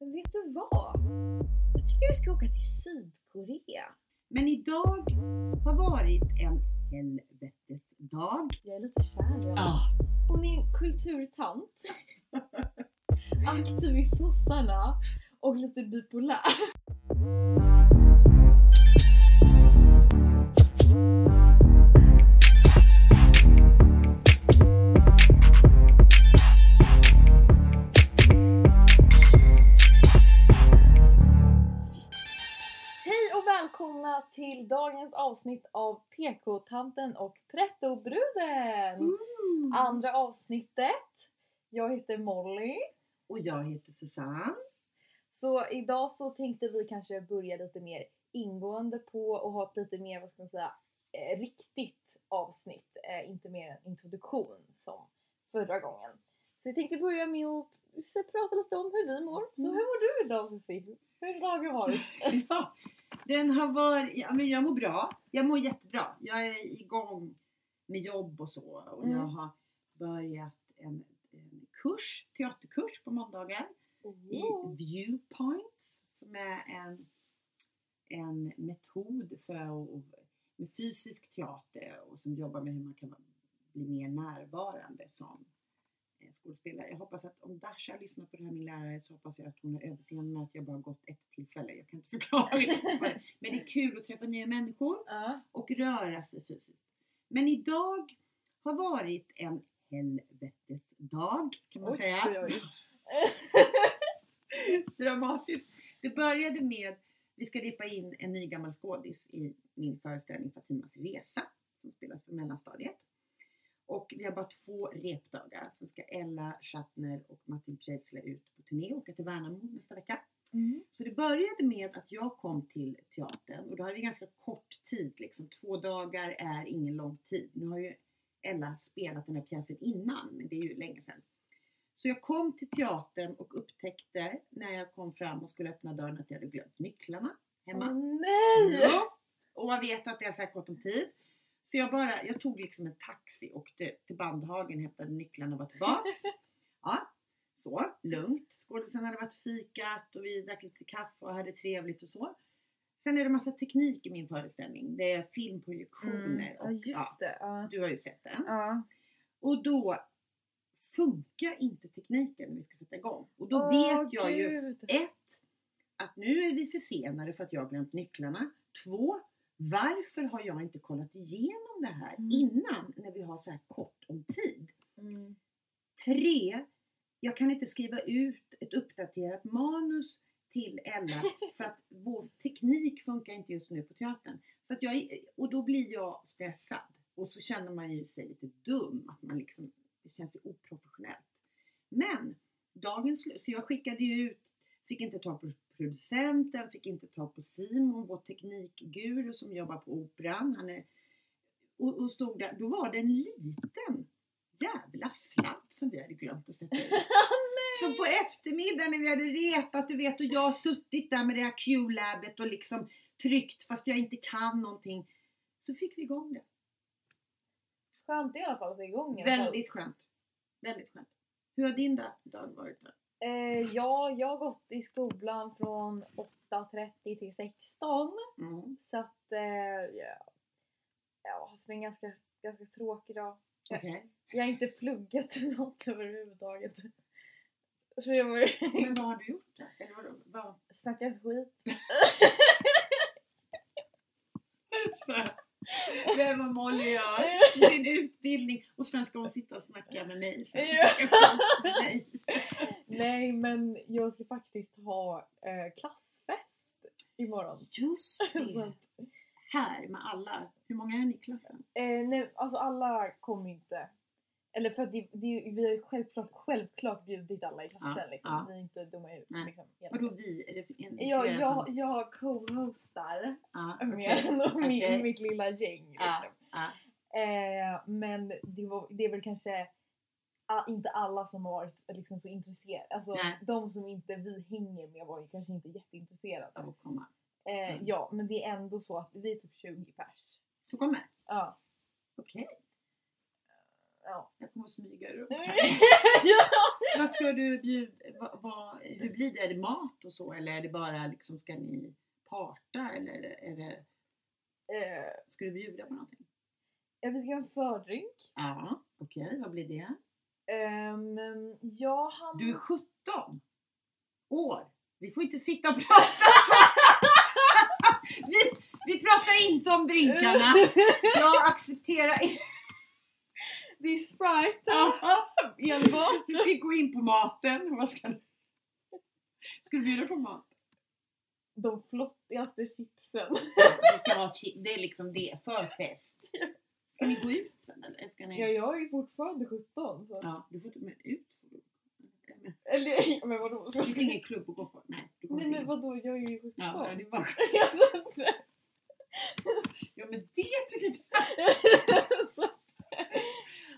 Men vet du vad? Jag tycker du ska åka till Sydkorea. Men idag har varit en helvetesdag. Jag är lite kär i. Ah. Hon är en kulturtant. Aktiv i sossarna och lite bipolär. Till dagens avsnitt av PK-tanten och Pretto-bruden! Mm. Andra avsnittet. Jag heter Molly. Och jag heter Susanne. Så idag så tänkte vi kanske börja lite mer ingående på och ha ett lite mer, vad ska man säga, eh, riktigt avsnitt. Eh, inte mer en introduktion som förra gången. Så vi tänkte börja med att prata lite om hur vi mår. Så Mm. hur mår du idag Susie? Hur har dagen varit? Ja, den har varit, ja, men jag mår bra. Jag mår jättebra. Jag är igång med jobb och så. Och Mm. jag har börjat en, en kurs, teaterkurs på måndagar. i Wow. Viewpoints som är en, en metod för med fysisk teater och som jobbar med hur man kan bli mer närvarande som skådespelare. Jag hoppas att om Dasha lyssnar på det här, min lärare, så hoppas jag att hon har överseende med att jag bara gått ett tillfälle. Jag kan inte förklara det. Men det är kul att träffa nya människor Ja. och röra sig fysiskt. Men idag har varit en helvetesdag kan man Oj, säga. oj, oj. dramatiskt. Det började med, vi ska repa in en ny gammal skådis i min föreställning Fatimas resa som spelas på mellanstadiet. Och vi har bara två repdagar. Sen ska Ella Schattner och Martin Preisler ut på turné och åka till Värnamo nästa vecka. Mm. Så det började med att jag kom till teatern och då hade vi ganska kort tid. Liksom. Två dagar är ingen lång tid. Nu har ju Ella spelat den här pjäsen innan, men det är ju länge sedan. Så jag kom till teatern och upptäckte när jag kom fram och skulle öppna dörren att jag hade glömt nycklarna hemma. Åh, nej! Ja. Och jag vet att det är säkert gott om tid. Så jag bara, jag tog liksom en taxi, åkte till Bandhagen, hämtade nycklarna och var tillbaks. Ja, så, lugnt. Skådisen hade varit fikat och vi drack lite kaffe och hade trevligt och så. Sen är det massa teknik i min föreställning. Det är filmprojektioner Mm. Och ja, det. Ja. du har ju sett den. Ja. Och då funkar inte tekniken när vi ska sätta igång. Och då Åh, vet jag ju Gud. ett, att nu är vi försenade för att jag har glömt nycklarna. Två, varför har jag inte kollat igenom det här Mm. innan när vi har så här kort om tid? Mm. Tre, jag kan inte skriva ut ett uppdaterat manus till Ella för att vår teknik funkar inte just nu på teatern. Så att jag, och då blir jag stressad. Och så känner man ju sig lite dum. Att man liksom, det känns ju oprofessionellt. Men dagens slut, så jag skickade ju ut, fick inte ta på producenten, fick inte ta på Simon, vår teknikguru som jobbar på Operan. Han är, och, och stod där, då var det en liten jävla sladd som vi hade glömt att sätta ut. Så på eftermiddagen när vi hade repat, du vet, och jag har suttit där med det här Q-labbet och liksom tryckt fast jag inte kan någonting. Så fick vi igång det. Skönt i alla fall att få igång i fall. Väldigt skönt. Väldigt skönt. Hur har din dag varit då? Eh, ja, jag har gått i skolan från 8.30 till 16. Mm. Så att eh, ja, jag har haft en ganska, ganska tråkig dag. Ja. Okej. Jag har inte pluggat något överhuvudtaget. Så det var Men vad har du gjort då? Eller vadå? Vad? snackat skit. Det är vad Molly gör. Sin utbildning. Och sen ska hon sitta och snacka med mig. Sen ska jag med. Nej men jag ska faktiskt ha eh, klassfest imorgon. Just det. att, Här med alla. Hur många är ni i klassen? eh, nej, alltså alla kommer inte. Eller för att det, det, vi har ju självklart, självklart bjudit alla i klassen Ja, liksom. ja. Vi är inte dumma i Nej. liksom, Vadå vi? Är det en, jag, jag, jag co-hostar Ja, med och min, okej. mitt lilla gäng. Liksom. Eh, men det, var, det är väl kanske inte alla som har varit liksom, så intresserade. Alltså Nej. de som inte vi hänger med var ju kanske inte jätteintresserade. Av att komma. Eh, Mm. Ja, men det är ändå så att vi är typ 20 pers. Så kommer? Ja. Okej. Ja. Jag kommer att smyga runt ja. här. Vad ska du bjuda, vad, vad, hur blir det? Är det mat och så eller är det bara liksom, ska ni parta eller är det, Eh, ska du bjuda på någonting? ja, vi ska ha en fördrink. Ja, okej, vad blir det? Um, jag hann... Du är 17 år. Vi får inte sitta och prata vi, vi pratar inte om drinkarna. Jag accepterar. Det är Sprite Ja. enbart. Vi går in på maten. Vad ska du? Ska du bjuda på mat? De flottigaste chipsen. Ska ha chi- det är liksom det, för fest. Ska ni gå ut sen eller? Ska ni? Ja, jag är fortfarande 17 så... Ja, du får inte med ut. Eller men vadå? Det Ska finns ingen klubb att gå på. Nej, du Nej men in. vadå, jag är ju 17. Ja, det var... Ja men det tycker inte så-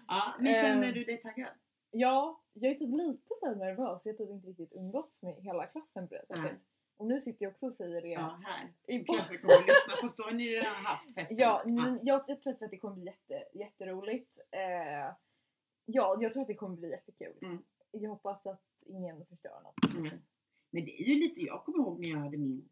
Ja, men Eh. känner du dig taggad? ja, jag är typ lite så nervös för jag har typ inte riktigt umgåtts med hela klassen på det sättet. Och nu sitter jag också och säger det. Ja, här. i Klassen kommer att lyssna. Har ni redan haft festen. Ja, men jag, jag tror att det kommer bli jätte, jätteroligt. Eh, ja, jag tror att det kommer bli jättekul. Mm. Jag hoppas att ingen förstör något. Mm. Men det är ju lite, jag kommer ihåg när jag hade min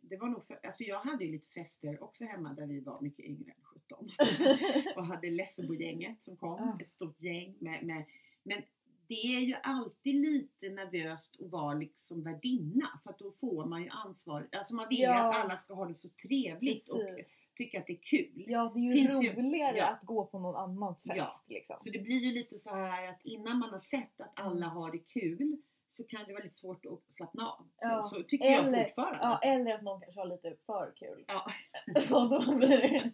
det var nog för, alltså jag hade ju lite fester också hemma där vi var mycket yngre än 17. och hade Lessebo-gänget som kom, ett stort gäng med, med men det är ju alltid lite nervöst att vara liksom värdinna för att då får man ju ansvar. Alltså man vill ju Ja. att alla ska ha det så trevligt och Precis. tycka att det är kul. Ja, det är ju Finns ju- roligare ja. att gå på någon annans fest Ja. liksom. Så det blir ju lite så här att innan man har sett att alla Mm. har det kul så kan det vara lite svårt att slappna av. Ja. Så, så tycker jag Eller- fortfarande. Ja, eller att någon kanske har lite för kul. Ja. Och då blir det...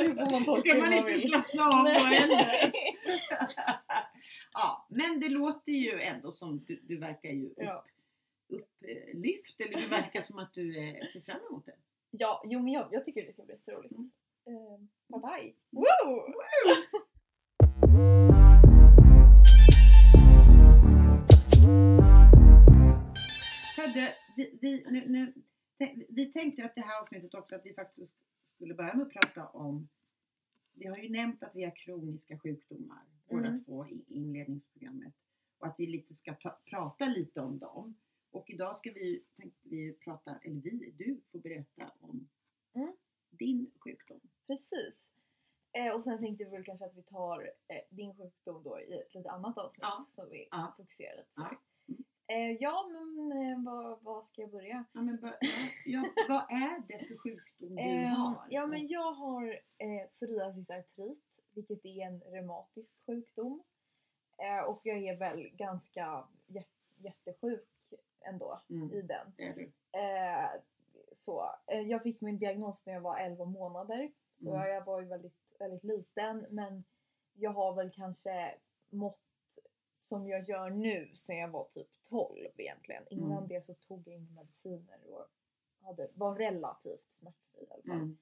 det får man Då tolka kan hur man man inte vill. slappna av då heller. Ja, men det låter ju ändå som du, du verkar ju upp, Ja. upplyft eller du verkar som att du eh, ser fram emot det. ja, jo men jag, jag tycker det ska bli jätteroligt. Mm. Eh, bye bye! Woo! Hörde, vi, vi, nu, nu, vi tänkte att det här avsnittet också att vi faktiskt skulle börja med att prata om vi har ju nämnt att vi har kroniska sjukdomar båda Mm. två i inledningsprogrammet och att vi lite ska ta, prata lite om dem. Och idag ska vi, tänkte vi prata, eller vi, du får berätta om Mm. din sjukdom. Precis. Eh, och sen tänkte vi väl kanske att vi tar eh, din sjukdom då i ett lite annat avsnitt Ja. som vi Ja. fokuserar lite Ja. Eh, ja, men eh, vad, vad ska jag börja? Ja, men, bör- ja, vad är det för sjukdom du Ehm, har? Ja, men jag har eh, psoriasis artrit, vilket är en reumatisk sjukdom. Eh, och jag är väl ganska jät- jättesjuk ändå Mm, i den. Eh, så, eh, jag fick min diagnos när jag var 11 månader. Så Mm. jag var ju väldigt, väldigt liten men jag har väl kanske mått som jag gör nu sen jag var typ 12 egentligen. Innan Mm. det så tog jag inga mediciner och hade, var relativt smärtfri i alla fall. Mm.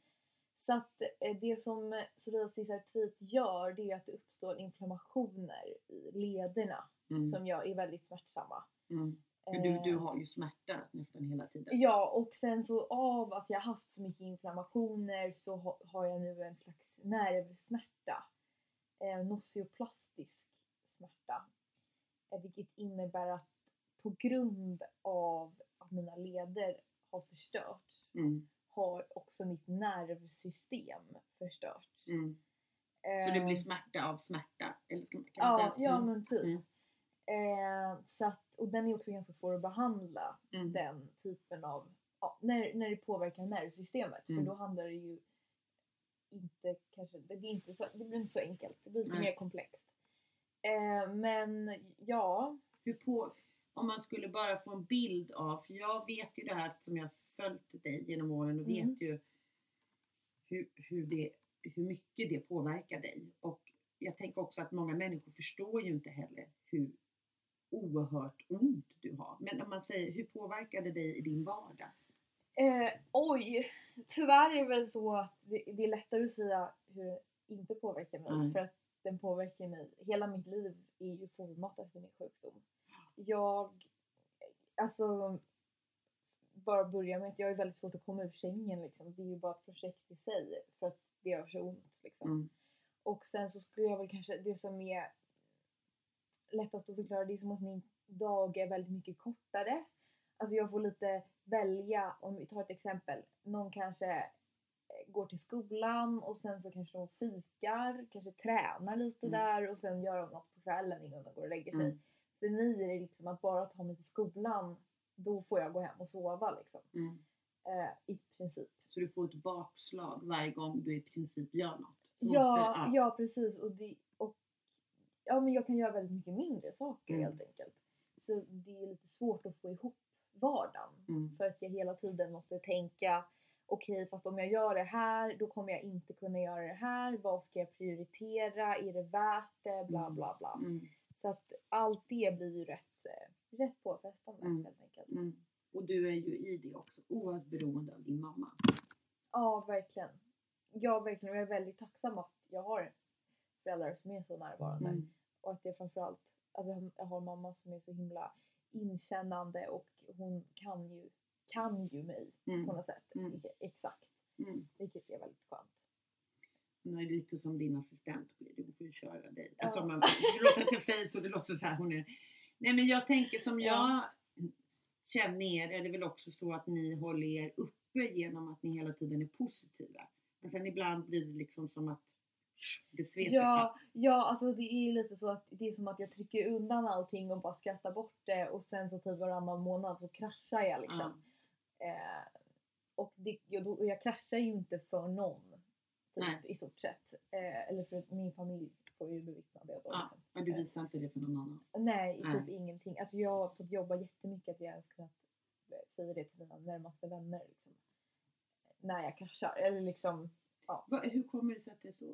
Så att eh, det som psoriasis artrit gör det är att det uppstår inflammationer i lederna Mm. som jag är väldigt smärtsamma. Mm. Du, du har ju smärta nästan hela tiden. Ja, och sen så av att jag haft så mycket inflammationer så ha, har jag nu en slags nervsmärta. Eh, nocioplastisk smärta. Eh, vilket innebär att på grund av att mina leder har förstörts Mm. har också mitt nervsystem förstörts. Mm. Så det blir smärta av smärta? Eller ska man, kan man Ja, säga? ja Mm. men typ. Mm. Eh, så att, och den är också ganska svår att behandla. Mm. den typen av, ja, när, när det påverkar nervsystemet. Mm. För då handlar det ju inte kanske, det blir inte så, det blir inte så enkelt. Det blir lite mer komplext. Eh, men ja, Hur på, om man skulle bara få en bild av, för jag vet ju det här som jag har följt dig genom åren och Mm. vet ju hur, hur, det, hur mycket det påverkar dig. Och jag tänker också att många människor förstår ju inte heller hur oerhört ont du har. Men om man säger, hur påverkar det dig i din vardag? eh, oj, tyvärr är det väl så att det, det är lättare att säga hur det inte påverkar mig. Mm. För att den påverkar mig, hela mitt liv är ju format efter min sjukdom. Jag, alltså bara börja med att jag är väldigt svårt att komma ur sängen liksom. Det är ju bara ett projekt i sig för att det gör så ont liksom. Mm. Och sen så skulle jag väl kanske, det som är lättast att förklara, det är som att min dag är väldigt mycket kortare. Alltså jag får lite välja, om vi tar ett exempel. Någon kanske eh, går till skolan och sen så kanske de fikar, kanske tränar lite Mm. där och sen gör de något på kvällen innan de går och lägger sig. Mm. För mig är det liksom att bara ta mig till skolan, då får jag gå hem och sova liksom. Mm. Eh, I princip. Så du får ett bakslag varje gång du i princip gör något. Så Ja, måste- ja precis. Och, det, och ja, men jag kan göra väldigt mycket mindre saker Mm. helt enkelt. Så det är lite svårt att få ihop vardagen. Mm. För att jag hela tiden måste tänka okej fast om jag gör det här då kommer jag inte kunna göra det här. Vad ska jag prioritera? Är det värt det? Bla Mm. bla bla. Mm. Så att allt det blir ju rätt, eh, rätt påfrestande Mm. helt enkelt. Mm. Och du är ju i det också oerhört beroende av din mamma. Ja, verkligen. Ja, verkligen. Och jag är väldigt tacksam att jag har föräldrar som är så närvarande. Mm. Och att jag framförallt, alltså jag- har mamma som är så himla inkännande och hon kan ju, kan ju mig Mm. på något sätt. Mm. Exakt. Mm. Vilket är väldigt skönt. Hon är lite som din assistent blir. Du får ju köra dig. Ja. Alltså, man, det låter att jag säger så, det låter så här. Hon är... Nej men jag tänker som Ja. jag känner er är det väl också så att ni håller er uppe genom att ni hela tiden är positiva. Men sen ibland blir det liksom som att det sveper. Ja, ja, alltså det är lite så att det är som att jag trycker undan allting och bara skrattar bort det och sen så typ varannan månad så kraschar jag liksom. Eh, och det, jag, jag kraschar ju inte för någon. Typ. I stort sett. Eh, eller för min familj får ju bevittna det. Då, Ja, liksom. men du visar inte det för någon annan. Nej, Nej. typ ingenting. Alltså jag har fått jobba jättemycket att jag ens kunnat eh, säga det till mina närmaste vänner. Liksom. När jag kraschar. Eller liksom, Va, hur kommer det sig att det är så?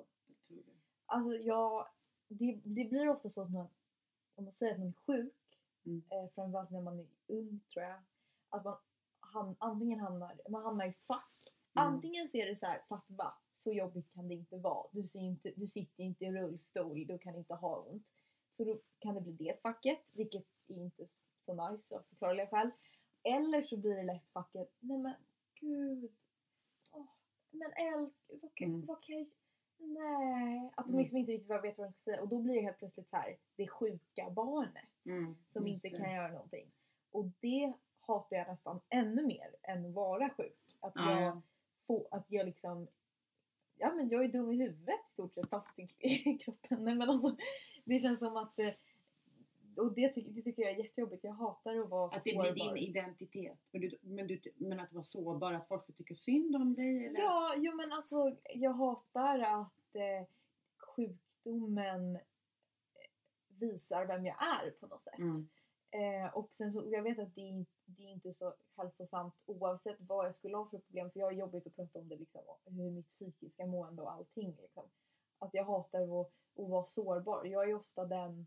Tror du? alltså jag, det, det blir ofta så att man, om man säger att man är sjuk, Mm. eh, framförallt när man är ung tror jag, att man ham, antingen hamnar, man hamnar i fack. Mm. Antingen så är det så här, fast va, så jobbigt kan det inte vara. Du, ser inte, du sitter inte i rullstol, du kan inte ha ont. Så då kan det bli det facket, vilket är inte så nice av förklarliga skäl. Eller så blir det lätt facket, nej men gud. Åh, men älsk, vad kan, Mm. vad kan jag Nej. Att de Mm. liksom inte riktigt vet vad de ska säga. Och då blir det helt plötsligt så här, det sjuka barnet Mm, som inte det. kan göra någonting. Och det hatar jag nästan ännu mer än att vara sjuk. Att Ja. jag får, att jag liksom Ja men jag är dum i huvudet i stort sett fast i, kroppen. Nej men alltså det känns som att eh, och det, ty- det tycker jag är jättejobbigt. Jag hatar att vara Att det sårbar. blir din identitet. Men, du, men, du, men att vara sårbar, att folk tycka synd om dig? Eller? Ja, jo men alltså jag hatar att eh, sjukdomen eh, visar vem jag är på något sätt. Mm. Eh, och sen så, jag vet att det är, det är inte så hälsosamt oavsett vad jag skulle ha för problem för jag har jobbigt att prata om det liksom, hur mitt psykiska mående och allting liksom. Att jag hatar att, att vara sårbar. Jag är ofta den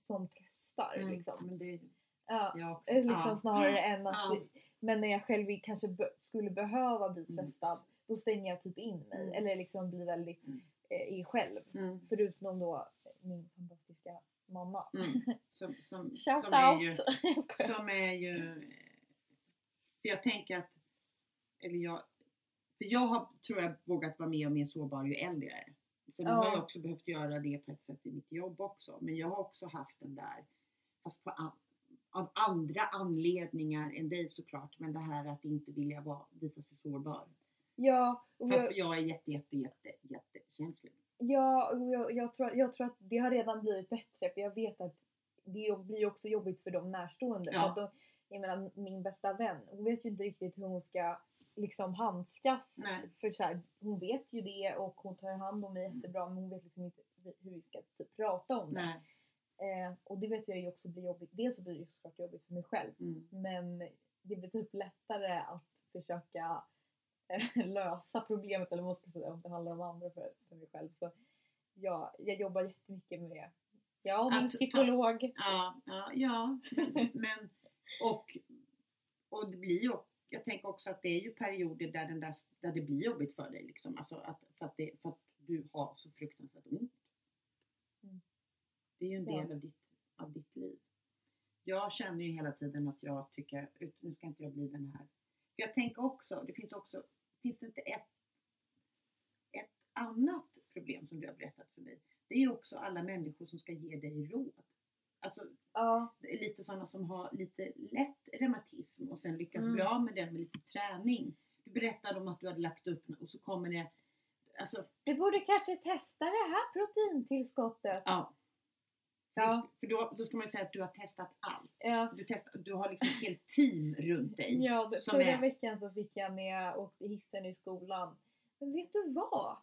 som tröstar Mm. liksom. Men det, ja, jag eh, liksom Ja. snarare än att Ja. men när jag själv kanske be, skulle behöva bli Mm. tröstad då stänger jag typ in mig Mm. eller liksom blir väldigt Mm. eh, i själv. Mm. Förutom då min fantastiska mamma. Mm. Som, som, Shout som är out! ju, Jag skojar. som är ju... För jag tänker att... Eller jag... För jag har, tror jag, vågat vara mer och mer sårbar ju äldre jag är. Så nu Ja. har jag också behövt göra det på ett sätt i mitt jobb också. Men jag har också haft den där, fast på an, av andra anledningar än dig såklart. Men det här att inte vilja vara, visa sig sårbar. Ja, och Fast jag, jag är jätte, jätte, jätte, jättekänslig. Ja, jag, jag, tror, jag tror att det har redan blivit bättre för jag vet att det blir också jobbigt för de närstående. Ja. För att då, jag menar min bästa vän, hon vet ju inte riktigt hur hon ska liksom handskas. Nej. För så här, hon vet ju det och hon tar hand om mig jättebra men hon vet liksom inte hur vi ska typ prata om det. Eh, och det vet jag ju också blir jobbigt. Dels så blir det ju såklart jobbigt för mig själv. Mm. Men det blir typ lättare att försöka lösa problemet eller vad man ska säga om det handlar om andra för, för mig själv. Så ja, jag jobbar jättemycket med det. Jag och min psykolog. Ja, ja, ja. Men, och, och det blir ju, jag tänker också att det är ju perioder där, den där, där det blir jobbigt för dig. Liksom. Alltså att, för, att det, för att du har så fruktansvärt ont. Mm. Det är ju en Ja. del av, ditt, av ditt liv. Jag känner ju hela tiden att jag tycker, nu ska inte jag bli den här. För jag tänker också, det finns också, finns det inte ett, ett annat problem som du har berättat för mig. Det är ju också alla människor som ska ge dig råd. Alltså Ja, det är lite sådana som har lite lätt reumatism och sen lyckas Mm. bli av med den med lite träning. Du berättade om att du hade lagt upp och så kommer det, alltså vi borde kanske testa det här proteintillskottet. ja. Ja. För då, då ska man säga att du har testat allt. Ja, Du, testar, du har liksom ett helt team runt dig. ja förra är- veckan så fick jag när jag åkte hissen i skolan. Men vet du vad?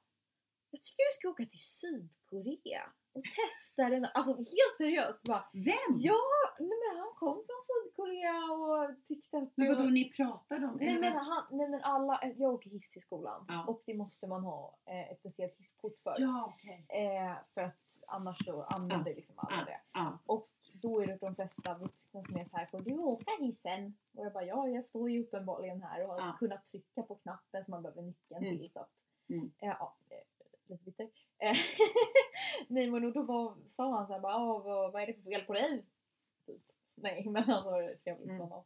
Jag tycker du ska åka till Sydkorea och testa den. Alltså helt seriöst. Bara, Vem? ja, nej men han kom från Sydkorea och tyckte att Men vadå var- ni pratade om? Nej men, han, nej men alla, jag åker hiss i skolan Ja. och det måste man ha eh, ett speciellt hisskort för. Ja, okej. Eh, för att annars så använder liksom alla Ja. det. Ja. Och då är det de flesta vuxna som är så här, får du åka hissen? Och jag bara, ja jag står ju uppenbarligen här och har Ja. kunnat trycka på knappen som man behöver nyckeln Mm. till. Så att, Mm. eh, ja, eh, lite bitter. Eh, nej men och då var, sa han så här, bara, "Ah, vad, vad är det för fel på dig? Typ. Nej men han var det trevligt Mm. honom.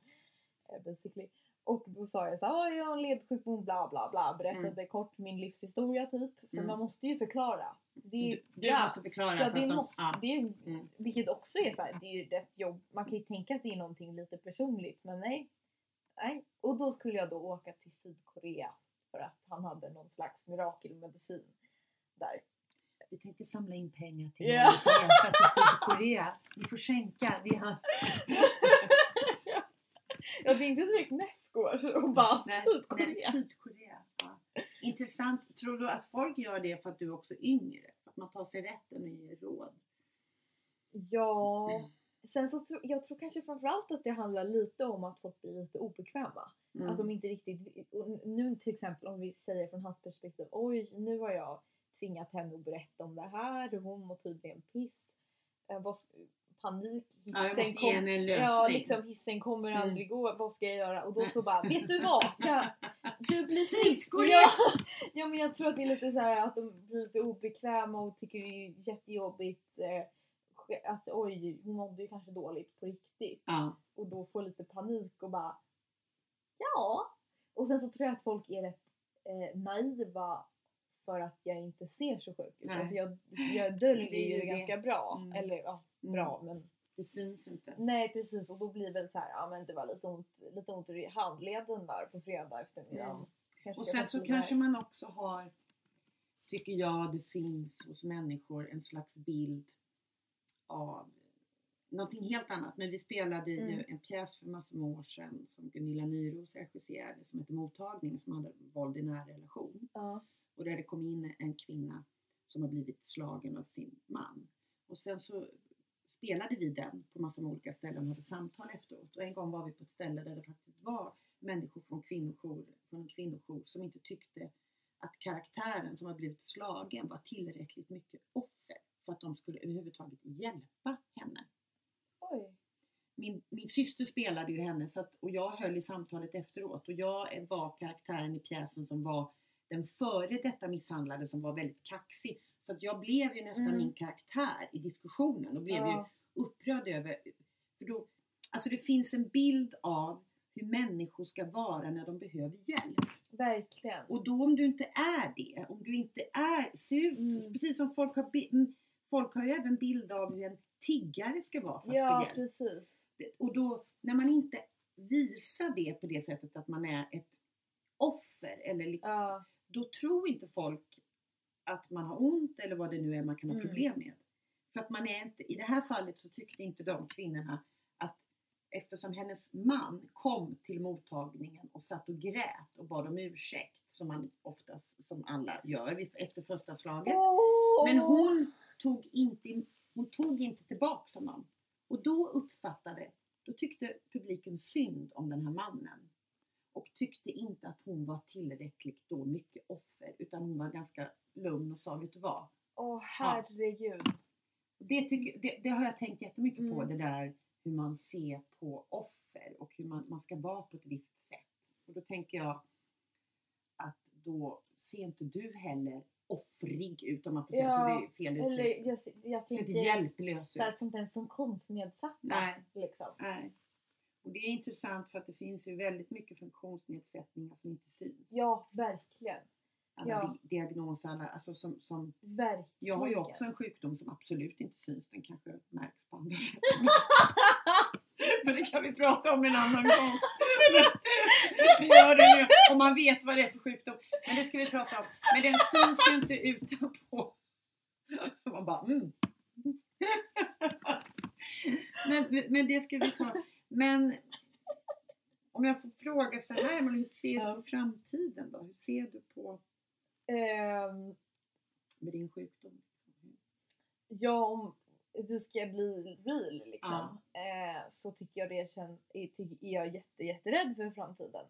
Basically. Och då sa jag så här, "Ah, jag har en ledsjukdom bla bla bla. Berättade kort min livshistoria typ. För Mm. man måste ju förklara. Det Du, du ja, måste förklara Ja, för det de, måste, ja. det är, Mm. vilket också är så här, det är ju rätt jobb. Man kan ju tänka att det är någonting lite personligt men nej. nej. Och då skulle jag då åka till Sydkorea för att han hade någon slags mirakelmedicin där. Vi tänkte samla in pengar till. Malins resa till Sydkorea. Vi får skänka. Vi har... Jag tänkte direkt nästgårds och bara Nej, Sydkorea. Nej, Sydkorea. Ja. Intressant. Tror du att folk gör det för att du också är yngre? Man tar sig rätten och ger råd? Ja, sen så tror jag tror kanske framförallt att det handlar lite om att folk blir lite obekväma. Mm. Att de inte riktigt, nu till exempel om vi säger från hans perspektiv, oj nu har jag tvingat henne att berätta om det här och hon mår tydligen piss. Eh, vad, panik, ja, hissen, ge kom, ja, liksom, hissen kommer Mm. aldrig gå, vad ska jag göra? Och då så bara, vet du vad? Jag, du blir frisk! Ja, ja men jag tror att det är lite så här att de blir lite obekväma och tycker det är jättejobbigt. Eh, att oj, hon mådde ju kanske dåligt på riktigt. Ja. Och då får lite panik och bara ja. Och sen så tror jag att folk är rätt eh, naiva för att jag inte ser så sjuk ut. Alltså jag, jag döljer ju det det. ganska bra. Mm. Eller ja, Mm. Bra men Det syns inte. nej precis och då blir det väl så här, ja men det var lite ont, lite ont i handleden där på fredag eftermiddag. Mm. Kanske Och sen så kanske man också har, tycker jag, det finns hos människor en slags bild av någonting helt annat. Men vi spelade ju Mm. en pjäs för massor med år sedan som Gunilla Nyros regisserade som heter Mottagning som hade våld i nära relation. Ja. Och där det kom in en kvinna som har blivit slagen av sin man. Och sen så spelade vi den på med olika ställen och hade samtal efteråt. Och en gång var vi på ett ställe där det faktiskt var människor från, kvinnojour, från en kvinnojour som inte tyckte att karaktären som har blivit slagen var tillräckligt mycket offer för att de skulle överhuvudtaget hjälpa henne. Oj. Min, min syster spelade ju henne så att, och jag höll i samtalet efteråt och jag var karaktären i pjäsen som var den före detta misshandlade som var väldigt kaxig. Att jag blev ju nästan Mm. min karaktär i diskussionen och blev Ja. ju upprörd över, för då, alltså det finns en bild av hur människor ska vara när de behöver hjälp. Verkligen. Och då om du inte är det, om du inte är, ser Mm. precis som folk har, mm, folk har ju även bild av hur en tiggare ska vara för att Ja få hjälp. precis. Och då, när man inte visar det på det sättet att man är ett offer, eller, Ja. då tror inte folk att man har ont eller vad det nu är man kan ha Mm. problem med. För att man är inte, i det här fallet så tyckte inte de kvinnorna att eftersom hennes man kom till mottagningen och satt och grät och bad om ursäkt, som man oftast, som alla gör efter första slaget. Åh! Men hon tog inte, hon tog inte tillbaks honom. Och då uppfattade, då tyckte publiken synd om den här mannen. Och tyckte inte att hon var tillräckligt då mycket offer. Utan hon var ganska lugn och sa, vet du vad? Åh herregud. Det, tycker, det, det har jag tänkt jättemycket på, Mm. det där hur man ser på offer och hur man, man ska vara på ett visst sätt. Och då tänker jag att då ser inte du heller offrig ut om man får säga Ja, så. Det är fel Eller uttryck. jag, jag Ser inte hjälplös ut. som den funktionsnedsatta. Nej. Liksom. Nej. Och det är intressant för att det finns ju väldigt mycket funktionsnedsättningar som inte syns. Ja, verkligen. alla Ja. di- diagnoser, alla, alltså som, som Verkligen. jag har ju också en sjukdom som absolut inte syns, den kanske märks på andra sätt. Men det kan vi prata om en annan gång. Vi gör det nu, om man vet vad det är för sjukdom. Men det ska vi prata om. Men den syns ju inte utanpå. Man bara mm. men, men det ska vi ta. Men om jag får fråga så här, men hur ser du på framtiden då? Hur ser du på med din sjukdom? ja, om vi ska bli real liksom. Eh, så tycker jag det känns, är, är jag jätte, jätterädd för framtiden.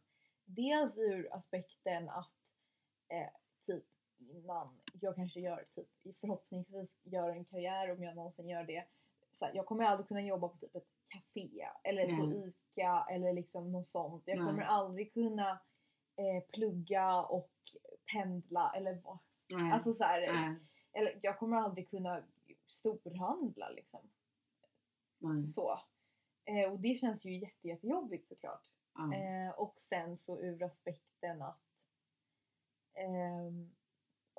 Dels ur aspekten att eh, typ innan jag kanske gör typ förhoppningsvis gör en karriär om jag någonsin gör det. Så här, jag kommer aldrig kunna jobba på eller på Nej. ICA eller liksom något sånt. Jag Nej. kommer aldrig kunna eh, plugga och pendla eller vad. Nej. Alltså så här, nej, eller jag kommer aldrig kunna storhandla liksom. nej. Så. Eh, och det känns ju jätte, jättejobbigt såklart. Ja. Eh, och sen så ur aspekten att ehm,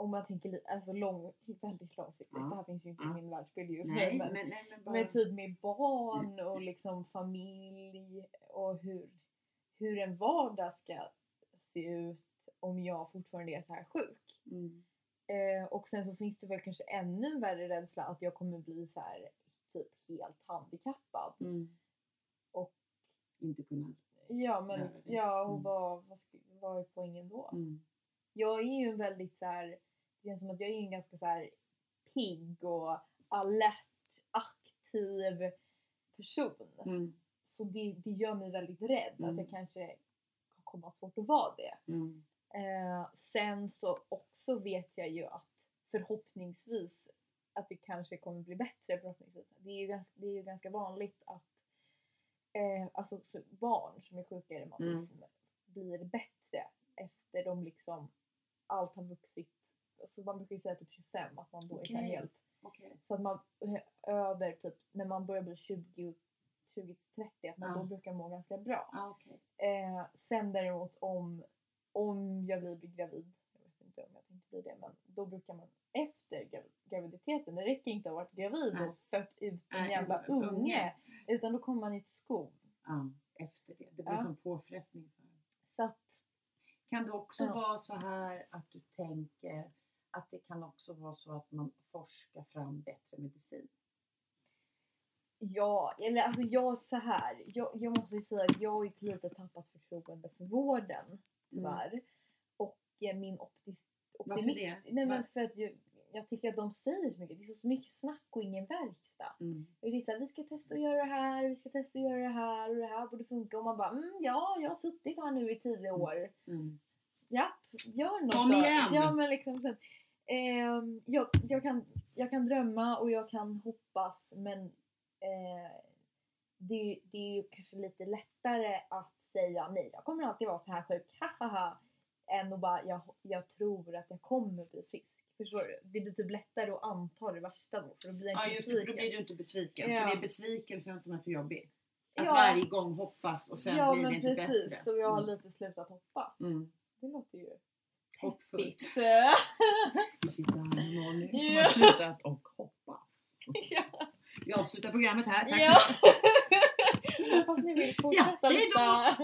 om man tänker alltså lång, väldigt långsiktigt, Ja. det här finns ju inte Ja. i min världsbild just Nej, nu men, men, nej, men bara... men typ med barn och liksom familj och hur, hur en vardag ska se ut om jag fortfarande är så här sjuk. Mm. Eh, och sen så finns det väl kanske ännu värre rädsla att jag kommer bli så här typ helt handikappad. Mm. Och- Inte kunna... Ja men ja och Mm. vad, vad, vad är poängen då? Mm. Jag är ju en väldigt så här, det känns som att jag är en ganska så här pigg och alert, aktiv person. Mm. Så det, det gör mig väldigt rädd att Mm. jag kanske kan komma ha svårt att vara det. Mm. Eh, sen så också vet jag ju att förhoppningsvis att det kanske kommer bli bättre förhoppningsvis. Det är ju ganska, det är ju ganska vanligt att eh, alltså, så barn som är sjuka i reumatism Mm. blir bättre efter de liksom allt har vuxit. Så man brukar ju säga typ 25 att man då är så här Okej. helt Okej. så att man eh, över typ när man börjar bli 20 20-30 att man Ja. då brukar må ganska bra. Ah, okej. Eh, sen däremot om, om jag blir gravid, jag vet inte om jag tänkte bli det, men då brukar man efter grav- graviditeten, det räcker inte att ha varit gravid Nej. och fött ut en Nej, jävla unge. unge, utan då kommer man i ett skov. Efter det. Det blir Ja. som påfrestning för. Så att, Kan det också vara så här att du tänker att det kan också vara så att man forskar fram bättre medicin? ja, eller alltså jag så här, jag, jag måste ju säga att jag har lite tappat förtroende för vården tyvärr. Och eh, min opti- Varför det? Nej men för att jag, jag tycker att de säger så mycket, det är så mycket snack och ingen verkstad. Mm. Det är så här, vi ska testa att göra det här, vi ska testa att göra det här och det här borde funka. Och man bara, mm, ja, jag har suttit här nu i tio år. Mm. Japp, gör något Kom då. igen! Ja, men liksom sen, ehm, jag, jag, kan, jag kan drömma och jag kan hoppas men eh, det, det är ju kanske lite lättare att säga nej, jag kommer alltid vara så här sjuk, hahaha. Än att bara, jag, jag tror att jag kommer bli frisk. Förstår du? Det blir typ lättare att anta det värsta då för då blir jag Ja inte just det, för då blir du inte besviken. Ja. För det är besvikelsen som är så jobbig. Att Ja. varje gång hoppas och sen ja blir det men inte precis, bättre. så jag har Mm. lite slutat hoppas. Mm. Det låter ju Med Molly som har slutat och hoppa. ja. Vi avslutar programmet här. Tack. ja. Hoppas ni vill fortsätta Ja, lyssna.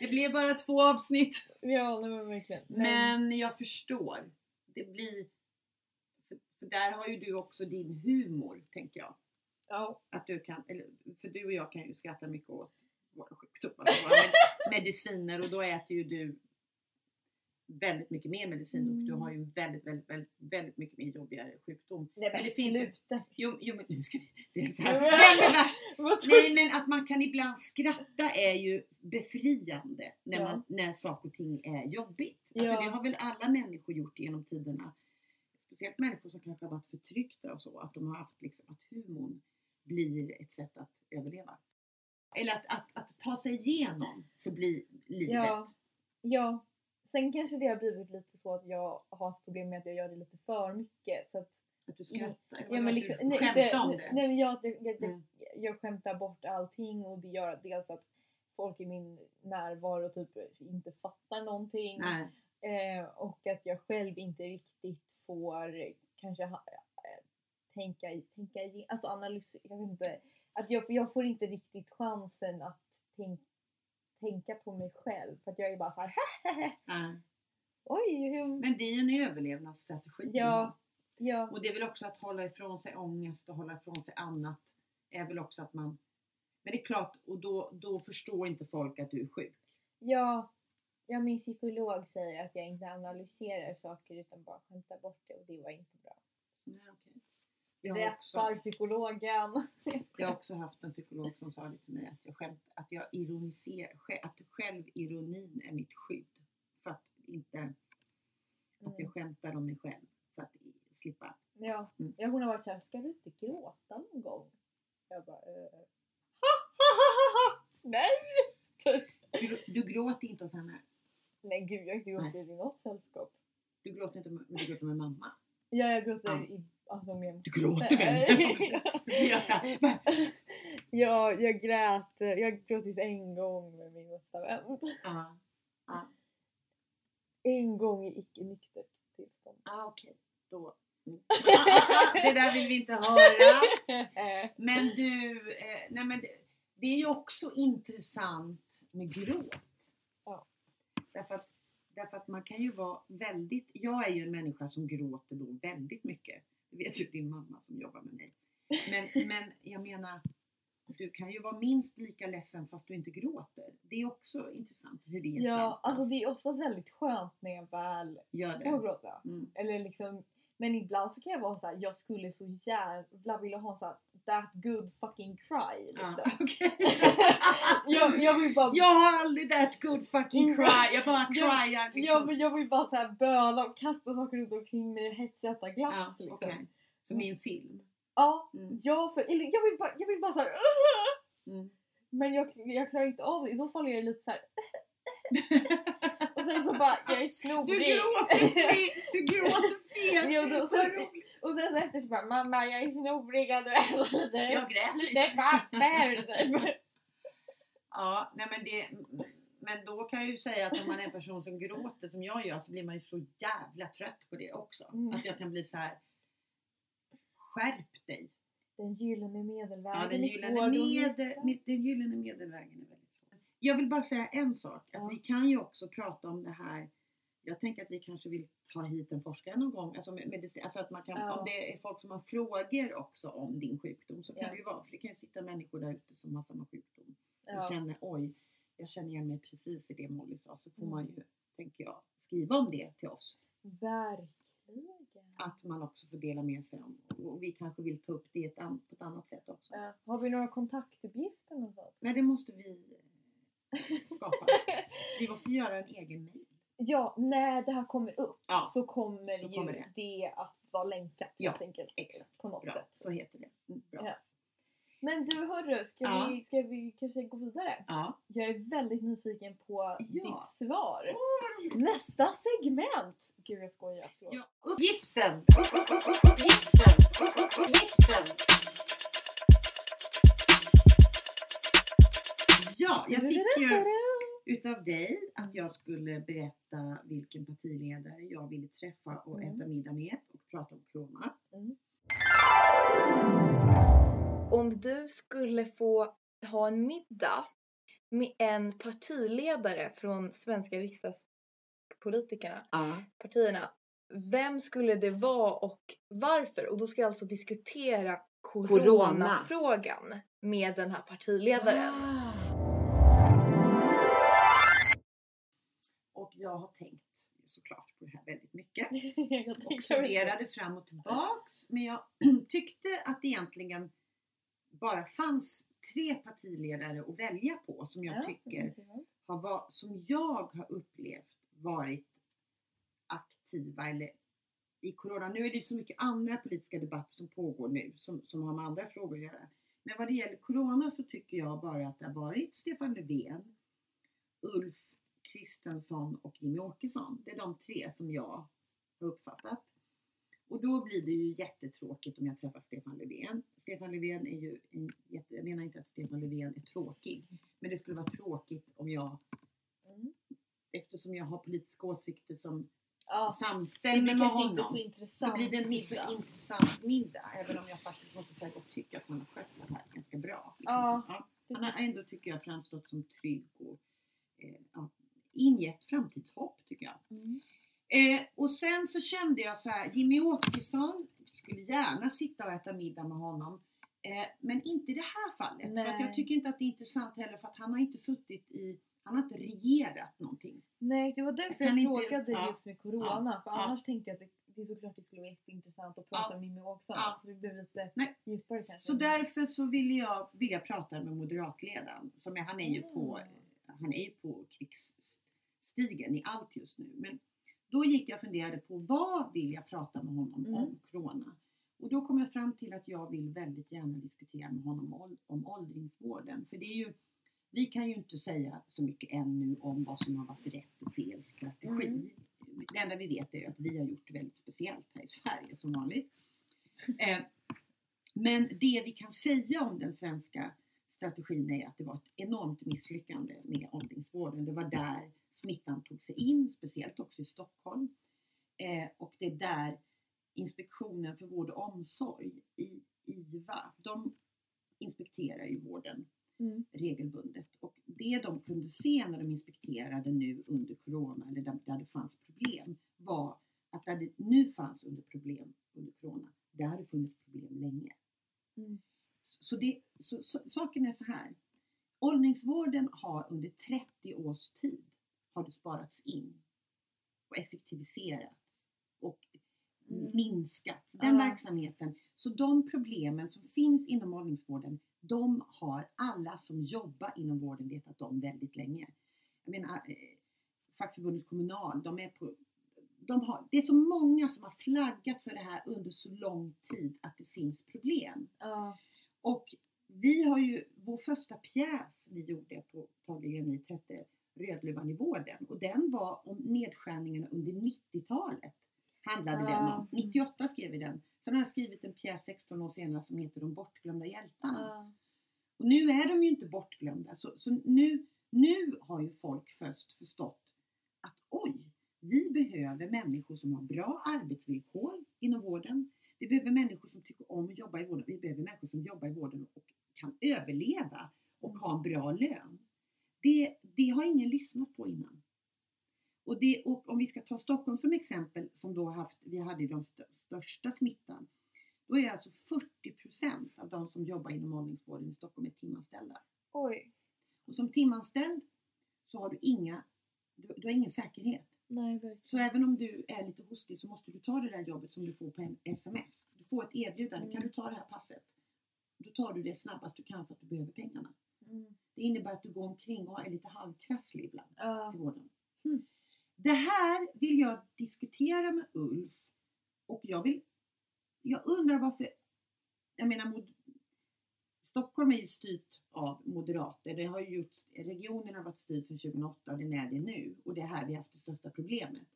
Det blev bara två avsnitt. Ja, nej men verkligen. Men jag förstår. Det blir... För, där har ju du också din humor, tänker jag. ja. Att du kan, eller, för du och jag kan ju skratta mycket åt våra sjukdomar och våra med, mediciner och då äter ju du väldigt mycket mer medicin och du Mm. har ju väldigt, väldigt, väldigt, väldigt mycket mer jobbigare sjukdom. Nej men det finns sluta. Jo, jo men nu ska vi... Det är så här, Men-? Vad Nej men att man kan ibland skratta är ju befriande när, Ja. man, när saker och ting är jobbigt. Alltså Ja. det har väl alla människor gjort genom tiderna. Speciellt människor som kanske har varit förtryckta och så. Att de har haft liksom, att humorn blir ett sätt att överleva. Eller att, att, att ta sig igenom så blir livet. Ja. Ja. Sen kanske det har blivit lite så att jag har haft problem med att jag gör det lite för mycket. Så att, Att du skrattar. ja, men liksom, nej, skämtar om det. Nej, men jag, jag, jag, Mm. jag skämtar bort allting och det gör dels att folk i min närvaro typ inte fattar någonting. Eh, och att jag själv inte riktigt får kanske ha, eh, tänka, tänka alltså analysera, jag vet inte. Att jag, jag får inte riktigt chansen att tänk, tänka på mig själv för att jag är bara såhär Ja. oj hur... Men det är ju en överlevnadsstrategi. Ja. Ja, Och det är väl också att hålla ifrån sig ångest och hålla ifrån sig annat. Är väl också att man... Men det är klart, och då, då förstår inte folk att du är sjuk. ja, ja, min psykolog säger att jag inte analyserar saker utan bara skämtar bort det och det var inte bra. Nej, okej. Jag, har också, Rättar psykologen. jag har också haft en psykolog som sa det till mig att jag, skämt, att jag ironiserar, att självironin är mitt skydd. För att inte, att jag Mm. skämtar om mig själv. För att slippa. Ja. Mm. ja, hon har varit såhär, ska du inte gråta någon gång? Jag bara, eh. Nej! Du, du gråter inte hos henne. Nej gud, jag har inte gråtit i något sällskap. Du gråter inte med, men du gråter med mamma. Ja, jag gråter Ja. i, alltså med Du gråter "Va?" Ja, jag grät. Jag har gråtit en gång med min bästa vän. Ja. Ja. En gång i icke nyktert tillstånd. Ah, okej. Då. Mm. det där vill vi inte höra. Men du, eh, nej men det, det är ju också intressant med gråt. Ja. Därför att, därför att man kan ju vara väldigt, jag är ju en människa som gråter då väldigt mycket. Det vet ju din mamma som jobbar med mig. Men, men jag menar, du kan ju vara minst lika ledsen fast du inte gråter. Det är också intressant hur det Ja, gestaltas. alltså det är oftast väldigt skönt när jag väl får gråta. Mm. Eller liksom, men ibland så kan jag vara så här, jag skulle så jävla vilja ha så här, that good fucking cry liksom. Ja, okej. jag, jag vill bara Jag har aldrig that good fucking Mm. cry. Jag bara Jag- cryar Jag, liksom. vill- jag vill bara så här böla och kasta saker runt omkring mig och hetsäta glass Ja, liksom. okej. Som i en film. Ja, Mm. ja för, eller jag vill bara, jag vill bara såhär Mm. Men jag, jag klarar inte av det, i så fall är det lite såhär sen så bara, jag är Du snorig gråter fel! Du gråter fel! Jo, då- Vad sen-. Och sen så efter så bara, mamma jag är snorig, du Jag grät lite lite. papper? typ. Ja, nej men det... Men då kan jag ju säga att om man är en person som gråter som jag gör så blir man ju så jävla trött på det också. Mm. Att jag kan bli så här. Skärp dig! Den gyllene medelvägen Ja, den är gyllene, svår att med, hitta. med, den gyllene medelvägen är väldigt. Jag vill bara säga en sak. Att vi kan ju också prata om det här. Jag tänker att vi kanske vill ta hit en forskare någon gång. Alltså, med, medicin, alltså att man kan, Ja. om det är folk som har frågor också om din sjukdom så kan Ja. det ju vara. För det kan ju sitta människor där ute som har samma sjukdom. Och Ja. känner oj, jag känner igen mig precis i det Molly sa. Så får Mm. man ju, tänker jag, skriva om det till oss. Verkligen. Att man också får dela med sig om. Och vi kanske vill ta upp det på ett annat sätt också. Ja. Har vi några kontaktuppgifter någonstans? Nej, det måste vi skapa. Vi måste göra en egen mail. Ja, när det här kommer upp Ja, så kommer så ju kommer det. det. att vara länkat Ja, helt enkelt. exakt. På något bra. sätt. Så heter det. Mm, bra. Ja. Men du hörru, ska, Ja. vi, ska vi kanske gå vidare? Ja. Jag är väldigt nyfiken på ditt svar. Roligt. Nästa segment! Gud jag skojar, förlåt. Ja, uppgiften! Uppgiften! Uppgiften! Ja, jag fick ju utav dig att jag skulle berätta vilken partiledare jag ville träffa och Mm. äta middag med och prata om corona. Om du skulle få ha en middag med en partiledare från svenska riksdagspolitikerna, Ja. partierna, vem skulle det vara och varför? Och då ska jag alltså diskutera Corona. coronafrågan med den här partiledaren. Och jag har tänkt såklart på det här väldigt mycket. och funderade fram och tillbaks. Men jag tyckte att det egentligen bara fanns tre partiledare att välja på som jag Ja, tycker har var, som jag har upplevt varit aktiva eller i corona. Nu är det så mycket andra politiska debatter som pågår nu som, som har med andra frågor att göra. Men vad det gäller corona så tycker jag bara att det har varit Stefan Löfven, Ulf Kristensson och Jimmie Åkesson. Det är de tre som jag har uppfattat. Och då blir det ju jättetråkigt om jag träffar Stefan Löfven. Stefan Löfven är ju en jätte, jag menar inte att Stefan Löfven är tråkig. Men det skulle vara tråkigt om jag Mm. efter eftersom jag har politiska åsikter som Ja, samstämmer med honom. inte så intressant så blir det inte middag. så intressant middag. Även om jag faktiskt måste säga att jag tycker att han har skött det här ganska bra. liksom. Ja. Han har ändå, tycker jag, framstått som trygg och eh, ja, ingett framtidshopp, tycker jag. Mm. Eh, och sen så kände jag så här, Jimmy Åkesson, skulle gärna sitta och äta middag med honom. Eh, men inte i det här fallet. För att Nej. jag tycker inte att det är intressant heller för att han har inte suttit i, han har inte regerat någonting. Nej, det var därför Jag jag, frågade ja. just med Corona. för ja. annars tänkte jag att det, det är såklart det skulle vara jätteintressant att prata Ja. med Mimmi Åkesson. Ja. Så det blev lite Nej. djupare kanske. Så därför så vill jag, vill jag prata med moderatledaren. Som är, han är ju på, Mm. han är ju på krigsstigen i allt just nu. Men då gick jag och funderade på vad vill jag prata med honom Mm. om Corona? Och då kom jag fram till att jag vill väldigt gärna diskutera med honom om, åldringsvården. För det är ju, vi kan ju inte säga så mycket ännu om vad som har varit rätt och fel strategi. Mm. Det enda vi vet är att vi har gjort väldigt speciellt här i Sverige som vanligt. Eh, men det vi kan säga om den svenska strategin är att det var ett enormt misslyckande med åldringsvården. Det var där smittan tog sig in, speciellt också i Stockholm. Eh, och det är där Inspektionen för vård och omsorg, i IVA, de inspekterar ju vården Mm. regelbundet. Och det de kunde se när de inspekterade nu under Corona, eller där, där det fanns problem, var att där det nu fanns under problem under Corona, där hade funnits problem länge. Mm. Så, det, så, så saken är så här. Åldringsvården har under 30 års tid har det sparats in och effektiviserats och Mm. minskat. Den Ja. verksamheten. Så de problemen som finns inom åldringsvården, de har alla som jobbar inom vården vetat om väldigt länge. Jag menar, eh, fackförbundet Kommunal, de är på de har, det är så många som har flaggat för det här under så lång tid att det finns problem. Ja. Och vi har ju, vår första pjäs vi gjorde på Tage Granit hette Rödluvan i vården och den var om nedskärningarna under 90-talet. Handlade den Ja. om. 98 skrev vi den. Sen har jag skrivit en pjäs 16 år senare som heter De bortglömda hjältarna. Ja. Och nu är de ju inte bortglömda. Så, så nu, nu har ju folk först förstått att oj, vi behöver människor som har bra arbetsvillkor inom vården. Vi behöver människor som tycker om att jobba i vården. Vi behöver människor som jobbar i vården och kan överleva och ha en bra lön. Det, det har ingen lyssnat på innan. Och, det, och om vi ska ta Stockholm som exempel, som då haft, vi hade den stö- största smittan. Då är alltså 40% av de som jobbar inom åldringsvården i Stockholm är timanställda. Oj. Och som timanställd så har du, inga, du, du har ingen säkerhet. Nej, verkligen. Så även om du är lite hostig så måste du ta det där jobbet som du får på en sms. Du får ett erbjudande, Mm. kan du ta det här passet? Då tar du det snabbast du kan för att du behöver pengarna. Mm. Det innebär att du går omkring och är lite halvkrasslig ibland Ja. till vården. Mm. Det här vill jag diskutera med Ulf och jag vill, jag undrar varför, jag menar mod, Stockholm är ju styrt av moderater. Det har ju gjorts, regionen har varit styrd sedan 2008 och den är det nu och det är här vi har haft det största problemet.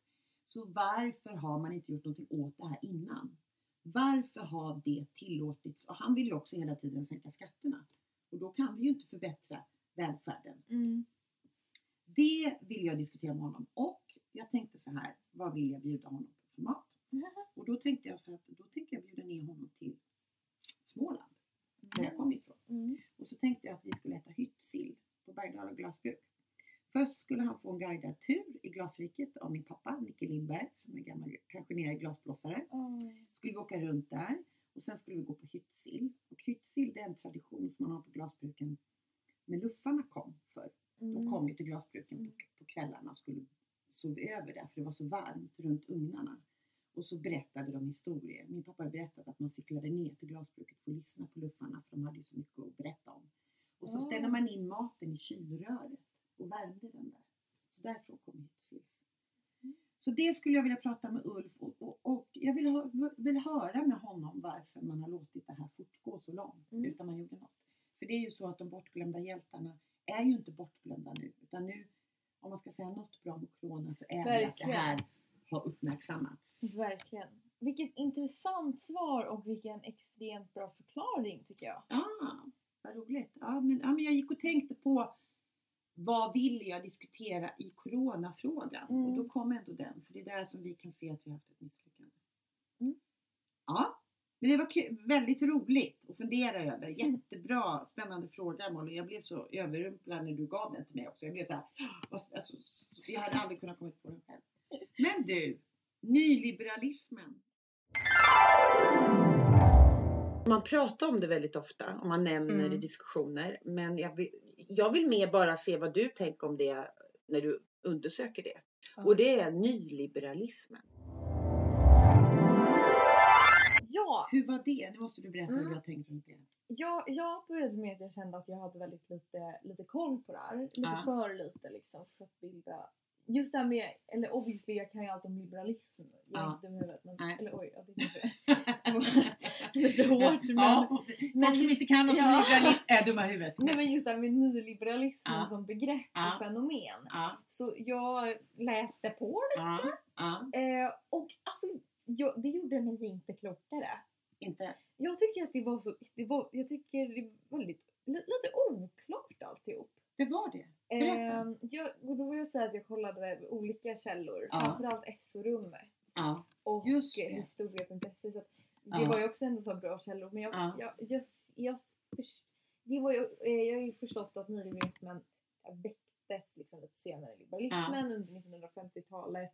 Så varför har man inte gjort någonting åt det här innan? Varför har det tillåtits? Och han vill ju också hela tiden sänka skatter. Och då kan vi ju inte förbättra välfärden. Mm. Det vill jag diskutera med honom. Och jag tänkte så här, vad vill jag bjuda honom på för mat? Och då tänkte jag så att då tänker jag bjuda ner honom till Småland, där jag kom ifrån. Mm. Och så tänkte jag att vi skulle äta hyttsill på Bergdala glasbruk. Först skulle han få en guidad tur i glasriket av min pappa, Nicke Lindberg, som är gammal pensionerad glasblåsare. Oj. Skulle vi åka runt där och sen skulle vi gå på hyttsill. Och hyttsill det är en tradition som man har på glasbruken. Men luffarna kom förr. De Mm. kom ju till glasbruken på, på kvällarna och skulle sov över där för det var så varmt runt ugnarna. Och så berättade de historier. Min pappa har berättat att man cyklade ner till glasbruket för att lyssna på luffarna för de hade ju så mycket att berätta om. Och så ställde man in maten i kylröret och värmde den där. Så därifrån. Mm. Så det skulle jag vilja prata med Ulf och, och, och jag vill, ha, vill höra med honom varför man har låtit det här fortgå så långt Mm. utan man gjorde något. För det är ju så att de bortglömda hjältarna är ju inte bortglömda nu utan nu om man ska säga något bra om corona så är det att det här har uppmärksammats. Verkligen. Vilket intressant svar och vilken extremt bra förklaring tycker jag. Ja, vad roligt. Ja men, ja, men jag gick och tänkte på vad vill jag diskutera i coronafrågan? Mm. Och då kom ändå den, för det är där som vi kan se att vi har haft ett misslyckande. Mm. Ja, men det var kul, väldigt roligt att fundera över. Jättebra, spännande fråga Molly. Jag blev så överrumplad när du gav den till mig också. Jag blev så här, alltså, jag hade aldrig kunnat komma på den själv. Men du, nyliberalismen. Man pratar om det väldigt ofta och man nämner Mm. det i diskussioner. Men jag vill, jag vill mer bara se vad du tänker om det när du undersöker det. Ja. Och det är nyliberalismen. Ja, Hur var det? Nu måste du berätta hur Mm. du har tänkt runt det. jag, jag började med att jag kände att jag hade väldigt lite, lite koll på det här. Lite Ja. för lite liksom för att bilda Just det här med, eller obviously jag kan ju allt om liberalism. Jag är Ja. inte dum i huvudet. Men, Nej. eller oj, jag det. Lite hårt men. Ja, men folk som just- inte kan något om ja. liberalism är dumma i huvudet. Nej men just det här med nyliberalismen Ja. som begrepp Ja. och fenomen. Så jag läste på det. ja, ja. Eh, och alltså, jag, det gjorde mig inte klokare. Inte. Jag tycker att det var så, det var, jag tycker det var väldigt, li- lite oklart alltihop. Det var det. Berätta. Eh, jag, då vill jag säga att jag kollade olika källor, Ja. framförallt SO-rummet Ja. och Just historia.se. Så det Ja. var ju också ändå så bra källor. Men jag, Ja. jag, jag, jag, det var ju, eh, jag har ju förstått att nyliberalismen väcktes liksom lite senare i liberalismen under 1950-talet.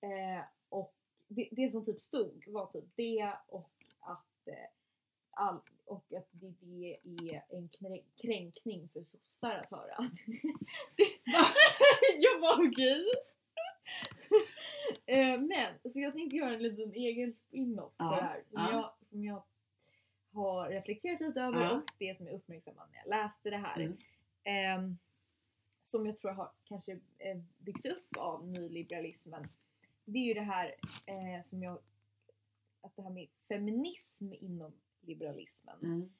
Eh, och det, det som typ stod var typ det och att, eh, all, och att det, det är en krä- kränkning för sossar att höra. jag var okej. Eh, Men, så jag tänkte göra en liten egen spin-off på Ja, det här. Som, ja. jag, som jag har reflekterat lite över Ja. och det som jag uppmärksammade när jag läste det här. Mm. Ehm, som jag tror har kanske eh, byggts upp av nyliberalismen. Det är ju det här eh, som jag, att det här med feminism inom liberalismen. Mm.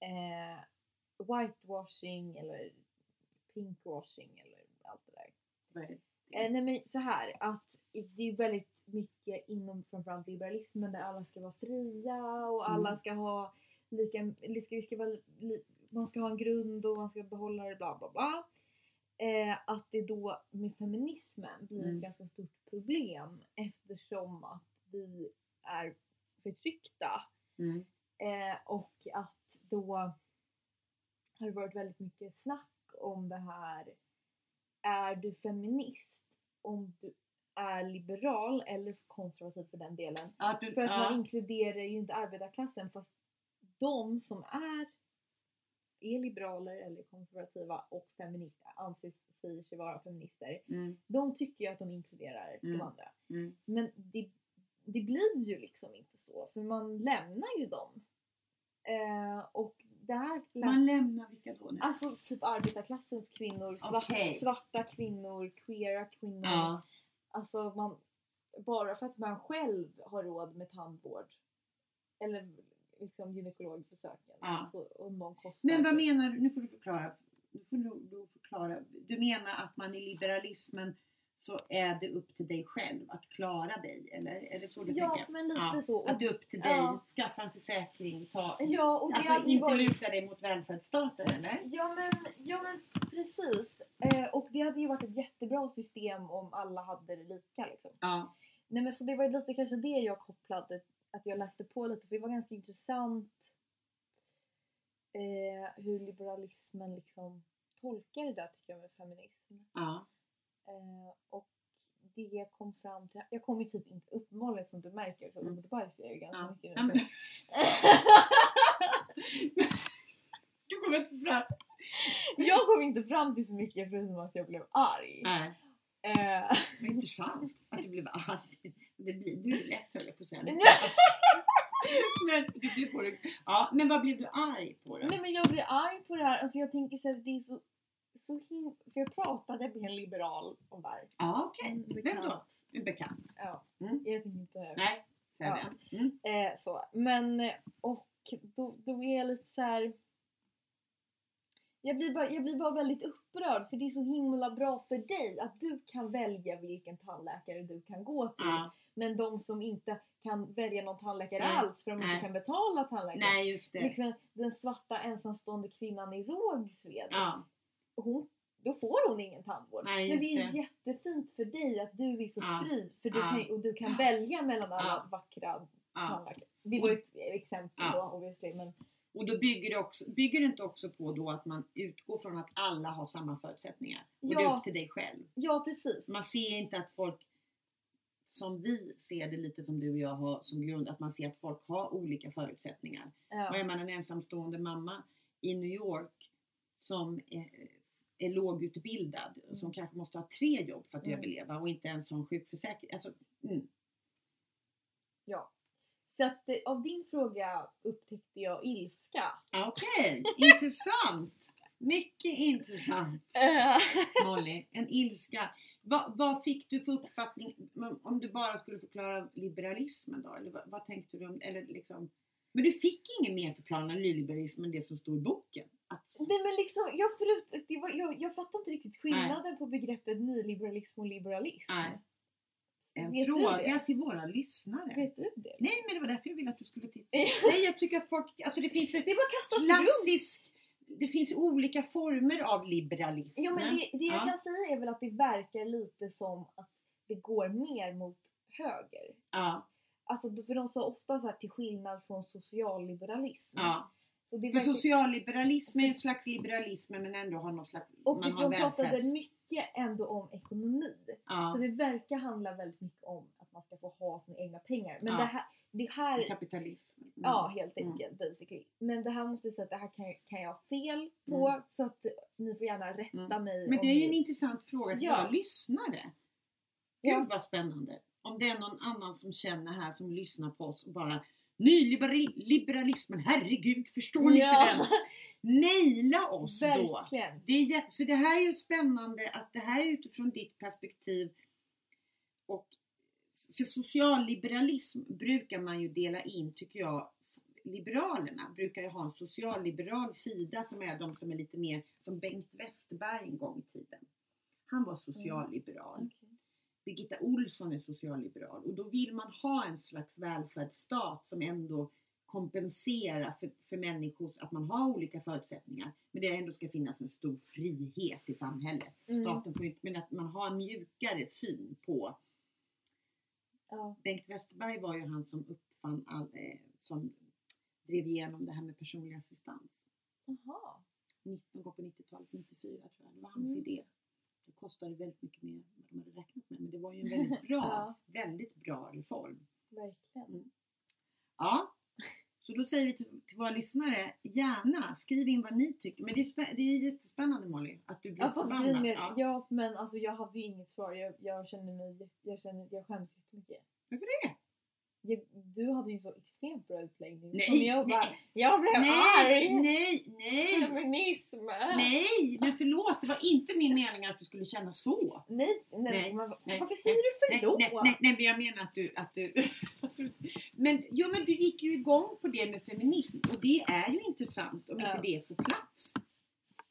Eh, whitewashing eller pinkwashing eller allt det där. Det? Eh, nej men så här att det är väldigt mycket inom framförallt liberalismen där alla ska vara fria och alla Mm. ska ha lika, ska, ska vara, li, man ska ha en grund och man ska behålla det bla bla bla. Eh, att det då med feminismen blir Mm. ett ganska stort problem eftersom att vi är förtryckta Mm. Eh, och att då har det varit väldigt mycket snack om det här. Är du feminist om du är liberal eller konservativ för den delen? Att du, För att ja. man inkluderar ju inte arbetarklassen fast de som är, är liberaler eller konservativa och feminister, anses säger sig vara feminister. Mm. De tycker ju att de inkluderar Mm. de andra. Mm. Men det, det blir ju liksom inte så för man lämnar ju dem. Eh, och där Man lämnar vilka då nu? Alltså typ arbetarklassens kvinnor, svart, Okej. svarta kvinnor, queera kvinnor. ja. Alltså man, bara för att man själv har råd med tandvård eller liksom gynekologbesöken. Ja. Alltså om de kostar. Men vad menar du? Nu får du förklara. Nu får du, du förklara. Du menar att man i liberalismen så är det upp till dig själv att klara dig? Eller är det så du Ja tänker? men lite Ja, så. Att det är upp till dig, Ja. skaffa en försäkring, ta... ja och det alltså inte varit luta dig mot välfärdsstaten eller? Ja men, ja men precis. Eh, och det hade ju varit ett jättebra system om alla hade det lika liksom. Ja. Nej men så det var lite kanske det jag kopplade, att jag läste på lite för det var ganska intressant eh, hur liberalismen liksom tolkar det där tycker jag med feminism. Ja. Eh, och det jag kom fram till, jag kom ju typ inte, uppenbarligen som du märker så Mm. ordbajsar jag ju ganska Ja. mycket nu. Du kommer inte fram. jag kom inte fram till så mycket förutom att jag blev arg. Nej, Eh, det är intressant att du blev arg. Det blir du ju lätt höll jag på att säga. Men, du blev på det. Ja, men vad blev du arg på då? Nej men jag blir arg på det här. Alltså jag tänker så här, det är så, så him- För jag pratade med en liberal om här. Ja, okej. En Vem då? En bekant? Ja. Mm. Jag tänker inte... Nej, Ja. Mm. Eh, så. Men och då, då är jag lite så här. Jag blir, bara, jag blir bara väldigt upprörd för det är så himla bra för dig att du kan välja vilken tandläkare du kan gå till. Ja. Men de som inte kan välja någon tandläkare Nej. alls för de inte Nej. kan betala tandläkaren. Nej, just det. Liksom, den svarta ensamstående kvinnan i Rågsved. Ja. Hon, då får hon tandvård. Nej, Men det är det. jättefint för dig att du är så Ja. fri för du Ja. kan, och du kan välja mellan alla Ja. vackra Ja. tandläkare. Det var ett exempel Ja. då obviously men Och då bygger det, också, bygger det inte också på då att man utgår från att alla har samma förutsättningar? Och det är Ja. upp till dig själv. ja precis. Man ser inte att folk, som vi ser det lite som du och jag har som grund, att man ser att folk har olika förutsättningar. Och Ja. är man en ensamstående mamma i New York som är, lågutbildad, och som kanske måste ha tre jobb för att Mm. överleva och inte ens ha en sjukförsäkring. Alltså, mm. ja. Så att eh, av din fråga upptäckte jag ilska. Ah, Okej, intressant! Mycket intressant Molly. En ilska. Va, vad fick du för uppfattning om- du bara skulle förklara liberalismen då? Eller vad, vad tänkte du om, eller liksom men du fick ingen mer förklaring av nyliberalism än det som stod i boken? Att, Nej men liksom, jag, förut, det var, jag, jag fattar inte riktigt skillnaden på begreppet nyliberalism och liberalism. Nej. en Vet fråga till våra lyssnare. Vet du det? Nej men det var därför jag ville att du skulle titta. Nej jag tycker att folk, alltså det finns ett Det bara att kasta sig runt. det finns olika former av liberalism. Ja men det, det jag Ja. kan säga är väl att det verkar lite som att det går mer mot höger. Ja, Alltså för de sa ofta så här till skillnad från socialliberalism. ja. Så det verkar, socialliberalism är en slags liberalism men ändå har någon slags, och man har de pratade mycket ändå om ekonomi. Ja. Så det verkar handla väldigt mycket om att man ska få ha sina egna pengar. Men Ja. det här, det här Kapitalism. Mm. Ja, helt Mm. enkelt basically. Men det här måste jag säga att det här kan, kan jag ha fel på Mm. så att ni får gärna rätta Mm. mig. Men det är ju ni- en intressant fråga till Ja. våra lyssnare. Ja. Gud vad spännande. Om det är någon annan som känner här som lyssnar på oss och bara Nyliberalismen, herregud förstår ni Ja. inte den? Naila oss då! Verkligen. Det är för det här är ju spännande att det här är utifrån ditt perspektiv. Och för socialliberalism brukar man ju dela in, tycker jag, Liberalerna brukar ju ha en socialliberal sida som är de som är lite mer som Bengt Westerberg en gång i tiden. Han var socialliberal. Okej. Birgitta Olsson är socialliberal och då vill man ha en slags välfärdsstat som ändå kompenserar för, för människors, att man har olika förutsättningar. Men det ändå ska finnas en stor frihet i samhället. Mm. Staten får inte, men att man har en mjukare syn på. Ja. Bengt Westerberg var ju han som uppfann, all, eh, som drev igenom det här med personlig assistans. Jaha. 19 gånger på 90-talet, 94 tror jag. Det var hans Mm. idé. Det kostade väldigt mycket mer än vad de hade räknat med. Men det var ju en väldigt bra, Ja. väldigt bra reform. Verkligen. Mm. Ja, så då säger vi till, till våra lyssnare, gärna skriv in vad ni tycker. Men det är, det är jättespännande Molly, att du blir Ja, förbannad. Ja. ja men alltså jag hade ju inget svar. Jag, jag känner mig, jag känner, jag skäms jättemycket. Varför det? Du hade ju så extremt bra utläggning. Nej, jag bara, nej. jag blev Nej, arg! nej, nej, Feminism! nej, men förlåt, det var inte min mening att du skulle känna så. Nej, nej, Nej, men, nej, varför säger du förlåt? nej, nej, nej, men jag menar att du, att du men, jo, men du gick ju igång på det med feminism och det är ju intressant om Ja. inte det får plats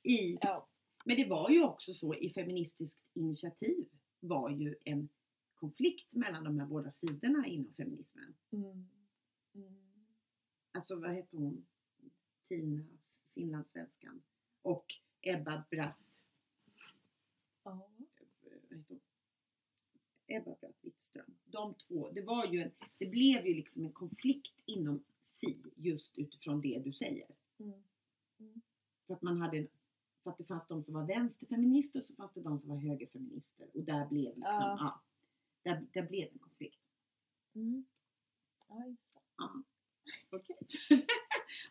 i Ja. Men det var ju också så i Feministiskt initiativ var ju en konflikt mellan de här båda sidorna inom feminismen. Mm. Mm. Alltså vad hette hon? Tina, finlandssvenskan. Och Ebba Bratt. Ja. eh, Vad heter hon? Ebba Bratt Wittström. De två, det var ju en, det blev ju liksom en konflikt inom Fi just utifrån det du säger. Mm. För att man hade en, för att det fanns de som var vänsterfeminister och så fanns det de som var högerfeminister. Och där blev liksom, Ja. ja. Där, där blev en konflikt. Mm. Ja, det. Ja. Okej.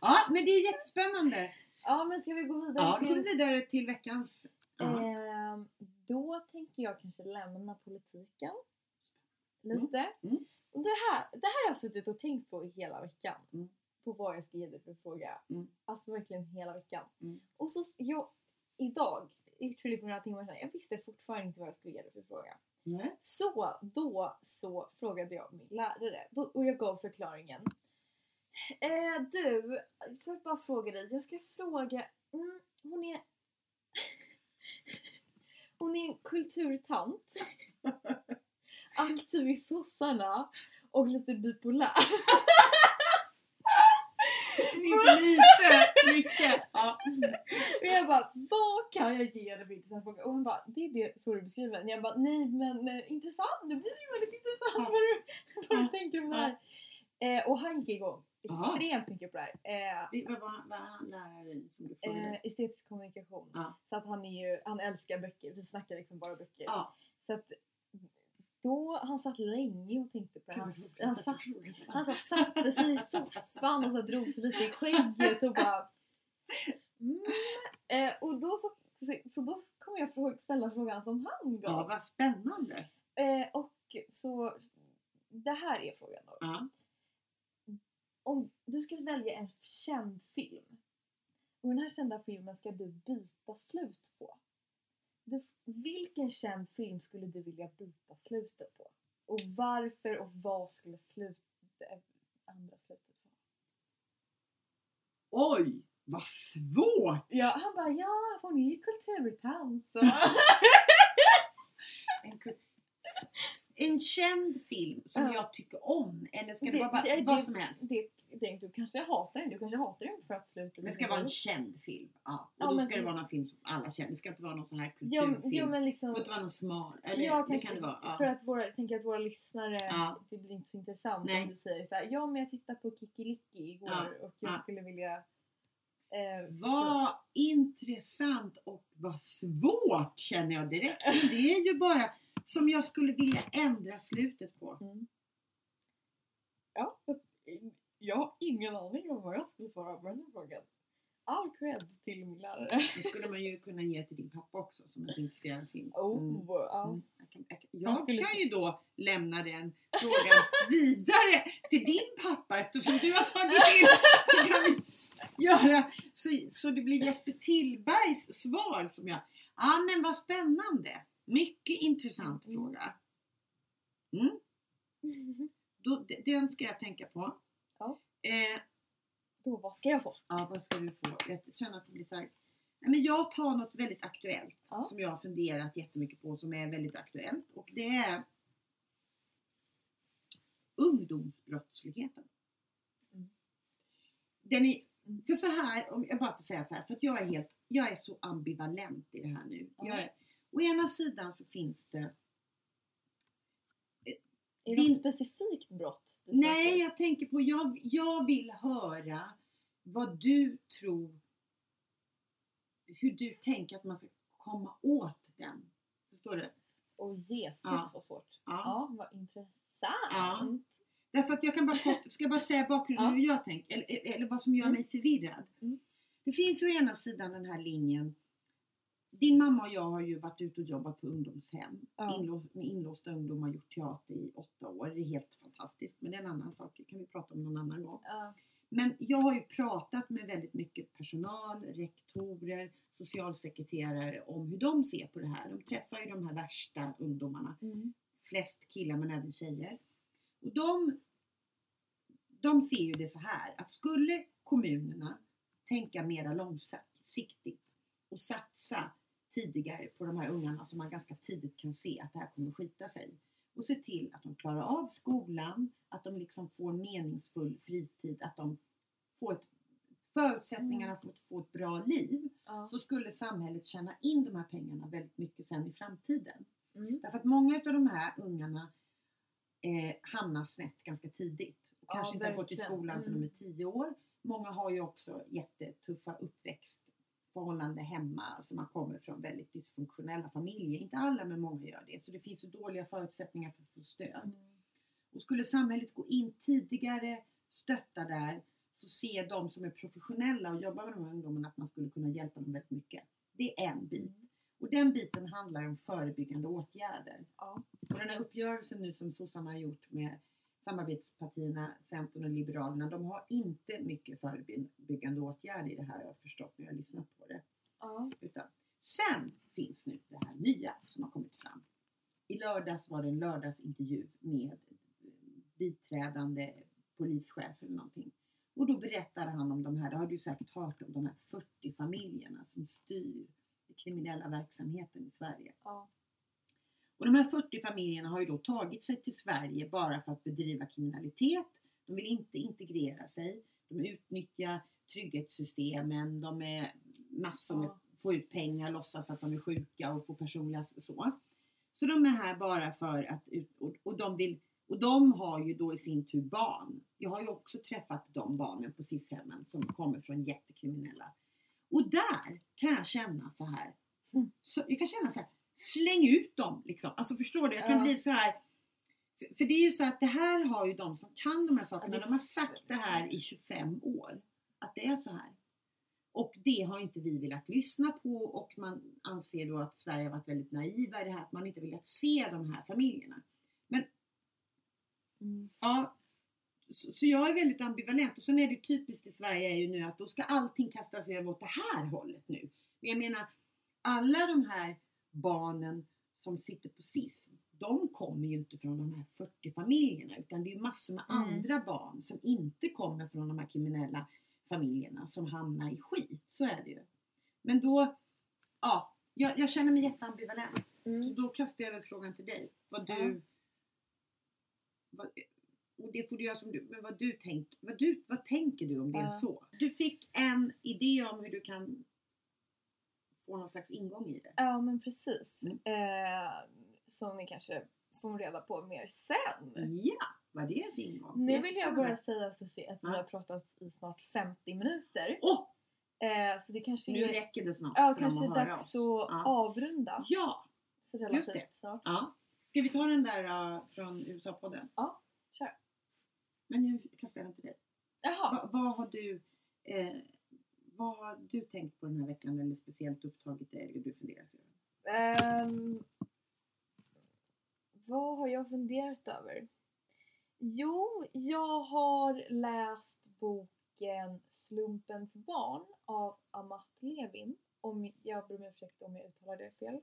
ja, men det är jättespännande. ja, men ska vi gå vidare Ja, går vi till... vidare till veckans... Ehm, då tänker jag kanske lämna politiken. Lite. Mm. Och Det, här, det här har jag suttit och tänkt på i hela veckan. Mm. På vad jag ska ge dig för fråga. Mm. Alltså verkligen hela veckan. Mm. Och så, jag, idag, literally för några timmar sedan, jag visste fortfarande inte vad jag skulle ge dig för fråga. Nej. Så då så frågade jag min lärare då, och jag gav förklaringen. Eh, du, får jag bara fråga dig? Jag ska fråga, mm, hon är hon är en kulturtant. Aktiv i sossarna och lite bipolär. Inte lite, mycket. Ja. Jag bara, vad kan jag ge dig för intressant fråga? Och hon bara, det är det så du beskriver den. Jag bara, nej men eh, intressant, nu blir det ju väldigt intressant vad du, vad du tänker om det här. Eh, och han gick igång extremt mycket på det här. Eh, Vad var vad är han lärare i som du frågade? eh, estetisk kommunikation. Ja. Så att han är ju, han älskar böcker, vi snackar liksom bara böcker. Ja. Så att då, han satt länge och tänkte på det. Han, han, satt, han så satte sig i soffan och så drog sig lite i skägget och bara... Mm. Eh, och då så, så då kommer jag ställa frågan som han Ja, gav. vad spännande. Eh, och så, det här är frågan då. Ja. Om du ska välja en känd film och den här kända filmen ska du byta slut på. Du, vilken känd film skulle du vilja byta slutet på? Och varför och vad skulle slut, det andra slutet vara? Oj, vad svårt! Ja, han bara ja, hon är ju kulturtant. Så. En, kul- en känd film som Ja. jag tycker om. Eller ska det, Det- vara bara, det- vad som helst? det, det, du kanske hatar den, du kanske hatar den för att slutet Det ska så vara en känd film. Ja. Och Ja, då ska det så- vara någon film som alla känner. Det ska inte vara någon sån här kulturfilm. jo men Det liksom får inte vara någon smal. Eller Ja, det kanske, kan det vara. Ja. För att våra, jag tänker att våra lyssnare, Ja. det blir inte så intressant Nej. om du säger så här, ja men jag tittade på Kikiliki igår Ja, och jag ja. skulle vilja... Eh, så- Vad intressant och vad svårt känner jag direkt. Men det är ju bara som jag skulle vilja ändra slutet på. Mm. Ja, jag har ingen aning om vad jag skulle svara på den här frågan. All cred till min lärare. Det skulle man ju kunna ge till din pappa också som är så intresserad av film. Oh, Mm. ja. Mm. Jag, kan, jag, kan- jag skulle kan ju då lämna den frågan vidare till din pappa eftersom du har tagit in så kan vi göra så, så det blir Jesper Tillbergs svar som jag... Ja men vad spännande! Mycket intressant Mm. fråga. Mm. Då, de- den ska jag tänka på. Ja. Eh, Då, vad ska jag få? Ja, vad ska du få? Jag känner att det blir så här. Nej, men jag tar något väldigt aktuellt Ja. som jag har funderat jättemycket på som är väldigt aktuellt och det är ungdomsbrottsligheten. Mm. Den är, för så här, om jag bara får säga så här, för att jag är helt, jag är så ambivalent i det här nu. Ja. Jag är, å ena sidan så finns det Är det Din- något specifikt brott Nej, jag tänker på, jag, jag vill höra vad du tror, hur du tänker att man ska komma åt den. Förstår du? Åh Jesus Ja. vad svårt. Ja. Ja, vad intressant. Ja. Därför att jag kan bara kort, ska jag bara säga bakgrunden Ja. hur jag tänker, eller, eller vad som gör Mm. mig förvirrad. Mm. Det finns ju å ena sidan den här linjen, din mamma och jag har ju varit ute och jobbat på ungdomshem, Ja. inlås, med inlåsta ungdomar, gjort teater i åtta år. Det är helt fantastiskt, men det är en annan sak, det kan vi prata om någon annan gång. Ja. Men jag har ju pratat med väldigt mycket personal, rektorer, socialsekreterare om hur de ser på det här. De träffar ju de här värsta ungdomarna, Mm. flest killar men även tjejer. Och de, de ser ju det så här att skulle kommunerna tänka mera långsiktigt och satsa tidigare på de här ungarna som man ganska tidigt kan se att det här kommer skita sig och se till att de klarar av skolan, att de liksom får meningsfull fritid, att de får ett, förutsättningarna för att få ett bra liv Ja. så skulle samhället tjäna in de här pengarna väldigt mycket sen i framtiden. Mm. Därför att många av de här ungarna eh, hamnar snett ganska tidigt. Och Ja, kanske inte har gått i skolan sedan Mm. de är tio år. Många har ju också jättetuffa uppväxtförhållande hemma. Alltså man kommer från väldigt dysfunktionella familjer. Inte alla men många gör det. Så det finns ju dåliga förutsättningar för att få stöd. Mm. Och skulle samhället gå in tidigare, stötta där, så ser de som är professionella och jobbar med de här ungdomarna att man skulle kunna hjälpa dem väldigt mycket. Det är en bit. Och den biten handlar om förebyggande åtgärder. Ja. Och den här uppgörelsen nu som sossarna har gjort med samarbetspartierna Centern och Liberalerna, de har inte mycket förebyggande åtgärder i det här, jag har förstått när jag har lyssnat på det. Ja. Utan, sen finns nu det här nya som har kommit fram. I lördags var det en lördagsintervju med eh, biträdande polischef eller någonting. Och då berättade han om de här, det har du säkert hört om, de här 40 familjerna som styr den kriminella verksamheten i Sverige. Ja. Och de här 40 familjerna har ju då tagit sig till Sverige bara för att bedriva kriminalitet. De vill inte integrera sig. De utnyttjar trygghetssystemen, de är massor med, får ut pengar, låtsas att de är sjuka och får personliga så. Så de är här bara för att, och, och de vill och de har ju då i sin tur barn. Jag har ju också träffat de barnen på SIS-hemmen som kommer från jättekriminella. Och där kan jag känna så här. Mm. Så, jag kan känna så här. Släng ut dem liksom. Alltså förstår du? Jag kan Ja. bli så här. För, det är ju så att det här har ju de som kan de här sakerna. Ja, de har sagt det här i 25 år. Att det är så här. Och det har inte vi velat lyssna på och man anser då att Sverige har varit väldigt naiva i det här. Att man inte velat se de här familjerna. Mm. Ja, så, så jag är väldigt ambivalent. Och sen är det typiskt i Sverige är ju nu att då ska allting kastas över åt det här hållet nu. Men jag menar, alla de här barnen som sitter på SIS, de kommer ju inte från de här 40 familjerna utan det är massor med Mm. andra barn som inte kommer från de här kriminella familjerna som hamnar i skit. Så är det ju. Men då, ja, jag, jag känner mig jätteambivalent. Så Mm. då kastar jag över frågan till dig. Vad du... Ja. Vad, och det får du göra som du... Men vad du tänker... Vad, du, vad tänker du om det Ja. så? Du fick en idé om hur du kan få någon slags ingång i det. Ja men precis. Mm. Eh, som ni kanske får reda på mer sen. Ja, vad det är för ingång. Nu vill jag bara säga Susie att vi har pratat i snart 50 minuter. Åh! Eh, så det kanske nu är, räcker det snart ja, för dem kanske att höra dags oss. att Ja. avrunda. ja, Så just relativt det. snart. ja. Ska vi ta den där uh, från USA-podden? Ja, kör. Men nu kastar jag den till dig. Jaha. Va, vad har du eh, vad har du tänkt på den här veckan eller speciellt upptagit dig eller du funderat över? Um, vad har jag funderat över? Jo, jag har läst boken Slumpens barn av Amat Levin. Om, jag ber om ursäkt om jag uttalar det fel.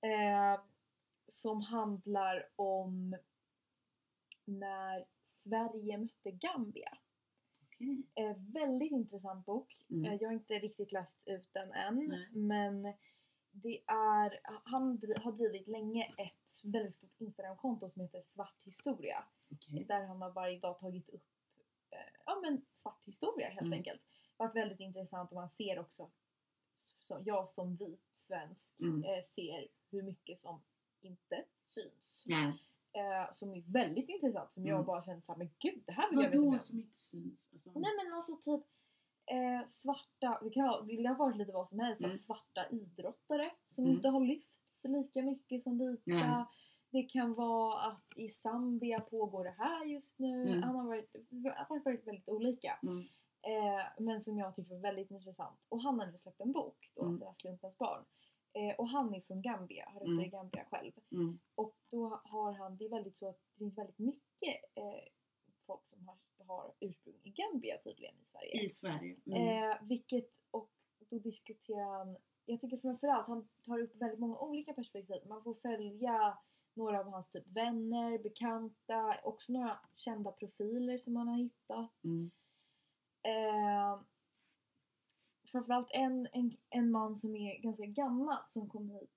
Eh, som handlar om när Sverige mötte Gambia. Okej. Eh, väldigt intressant bok. Mm. Eh, jag har inte riktigt läst ut den än. Nej. Men det är, han dri- har drivit länge ett väldigt stort Instagramkonto som heter Svart historia. Okej. Där han har varje dag tagit upp eh, ja, men svart historia helt Mm. enkelt. Varit väldigt intressant och man ser också, så jag som vit svensk Mm. eh, ser hur mycket som inte syns. Nej. Eh, som är väldigt intressant som jag Mm. bara känner såhär, men gud det här vill jag veta Vadå mer om. som inte syns? Alltså, Nej men alltså typ eh, svarta, det, kan, vara- det har varit lite vad som helst, Mm. svarta idrottare som Mm. inte har lyfts lika mycket som vita. Det kan vara att i Zambia pågår det här just nu. Mm. Han har varit, har varit väldigt olika. Mm. Eh, men som jag tycker var väldigt intressant. Och han har nu släppt en bok då, Mm. Den här slumpens barn. Eh, och han är från Gambia, har rötter Mm. i Gambia själv. Mm. Och då har han, det är väldigt så att det finns väldigt mycket eh, folk som har, har ursprung i Gambia tydligen i Sverige. I Sverige. Mm. Eh, vilket, och då diskuterar han, jag tycker framförallt han tar upp väldigt många olika perspektiv. Man får följa några av hans typ vänner, bekanta, också några kända profiler som man har hittat. Mm. Eh, framförallt en, en, en man som är ganska gammal som kom hit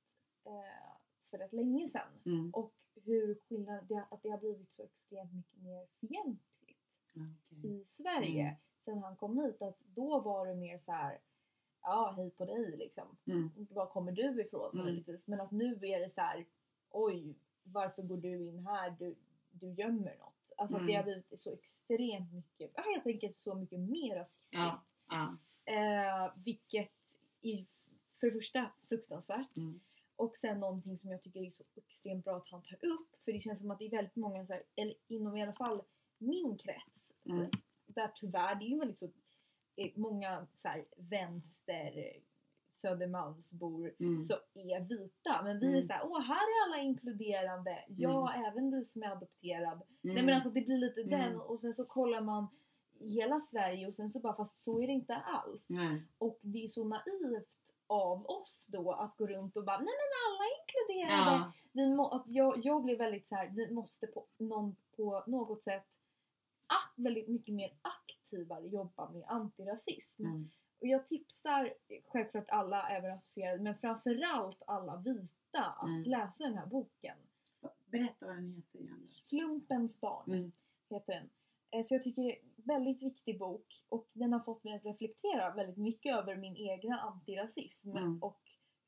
eh, för rätt länge sedan. Mm. Och hur skillnaden, det, att det har blivit så extremt mycket mer fientligt Ja, okej. i Sverige Mm. sen han kom hit. Att då var det mer så här. ja hej på dig liksom. Mm. Var kommer du ifrån Mm. Men att nu är det så här. oj varför går du in här? Du, du gömmer något. Alltså att det Mm. har blivit så extremt mycket, helt enkelt så mycket mer rasistiskt. Ja. Ja. Eh, vilket är för det första fruktansvärt. Mm. Och sen någonting som jag tycker är så extremt bra att han tar upp. För det känns som att det är väldigt många, så här, eller inom i alla fall min krets. Mm. Där tyvärr, det är ju väldigt så, eh, många så här, vänster Södermalmsbor Mm. så är vita. Men vi är Mm. så här, åh här är alla inkluderande. Ja, även du som är adopterad. Nej Mm. men alltså det blir lite den Mm. och sen så kollar man hela Sverige och sen så bara fast så är det inte alls. Nej. Och det är så naivt av oss då att gå runt och bara nej men alla är inkluderade. Ja. Vi må, att jag, jag blev väldigt så här, vi måste på, någon, på något sätt ak, väldigt mycket mer aktivare jobba med antirasism. Mm. Och jag tipsar självklart alla, även rasifierade, men framförallt alla vita att Mm. läsa den här boken. Berätta vad den heter igen. Slumpens barn Mm. heter den. Eh, Så jag tycker väldigt viktig bok och den har fått mig att reflektera väldigt mycket över min egna antirasism Mm. och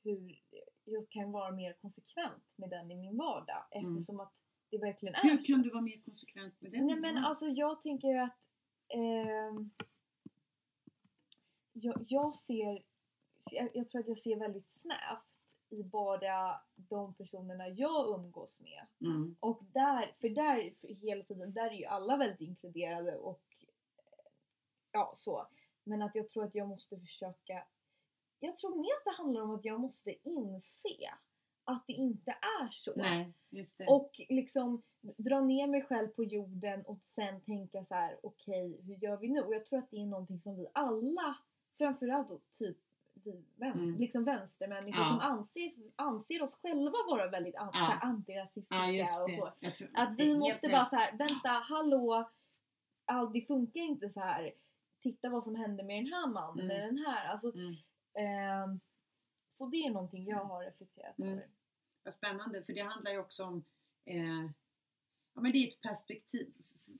hur jag kan vara mer konsekvent med den i min vardag Mm. eftersom att det verkligen är Hur kan du vara mer konsekvent med det? Nej men alltså jag tänker ju att ehm, jag, jag ser, jag, jag tror att jag ser väldigt snävt i bara de personerna jag umgås med. Mm. Och där, för där för hela tiden, där är ju alla väldigt inkluderade och eh, ja så. Men att jag tror att jag måste försöka, jag tror mer att det handlar om att jag måste inse att det inte är så. Nej. Och liksom dra ner mig själv på jorden och sen tänka så här: okej hur gör vi nu? Och jag tror att det är någonting som vi alla, framförallt då typ vi vän, Mm. liksom vänstermänniskor Ja. som anser, anser oss själva vara väldigt an, Ja. här, antirasistiska ja, och så. Tror, Att vi måste bara så här, vänta, hallå, all, det funkar inte så här. Titta vad som hände med den här mannen Mm. eller den här. Alltså, Mm. ehm, så det är någonting jag har reflekterat Mm. över. Vad spännande, för det handlar ju också om eh, Ja men det är ett perspektiv.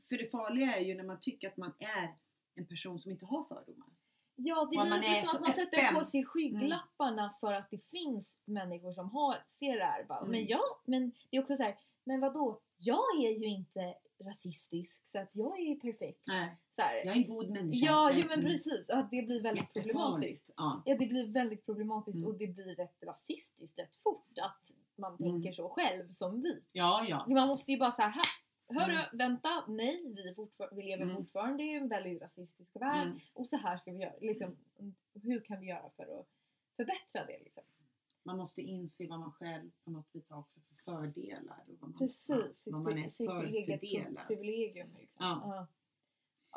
För det farliga är ju när man tycker att man är en person som inte har fördomar. Ja, det blir är så så att man sätter på sig skygglapparna för att det finns människor som har, ser det här. Bara, Mm. Men ja, men det är också så här, men vadå? Jag är ju inte rasistisk så att jag är ju perfekt. Nej, Så här, jag är en god människa. ja, Mm. jo men precis. Att det blir väldigt problematiskt. Ja. Ja, det blir väldigt problematiskt Mm. och det blir rätt rasistiskt rätt fort att man Mm. tänker så själv som vi. ja, ja. Man måste ju bara säga här, hörru, Mm. vänta, nej, vi, fortfar- vi lever Mm. fortfarande i en väldigt rasistisk värld Mm. och så här ska vi göra. Liksom, hur kan vi göra för att förbättra det? Liksom? Man måste inse vad man själv på något vis har också för fördelar. Och vad man, Precis, vad man är sitt för eget fördelad. privilegium. Liksom. Ja.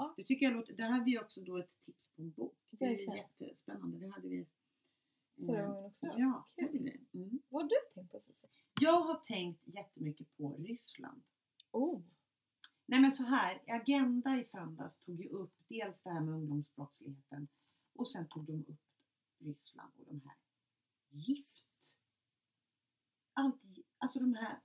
Ja. Det tycker jag låter, det här är också då ett tips på en bok. Det är Verkligen. jättespännande. Det hade vi Förra eh, gången också. Ja, Kul. Mm. Vad har du tänkt på Susanne? Jag har tänkt jättemycket på Ryssland. Oh. Nej men så här, Agenda i söndags tog ju upp dels det här med ungdomsbrottsligheten och sen tog de upp Ryssland och de här gift. Allt, alltså de här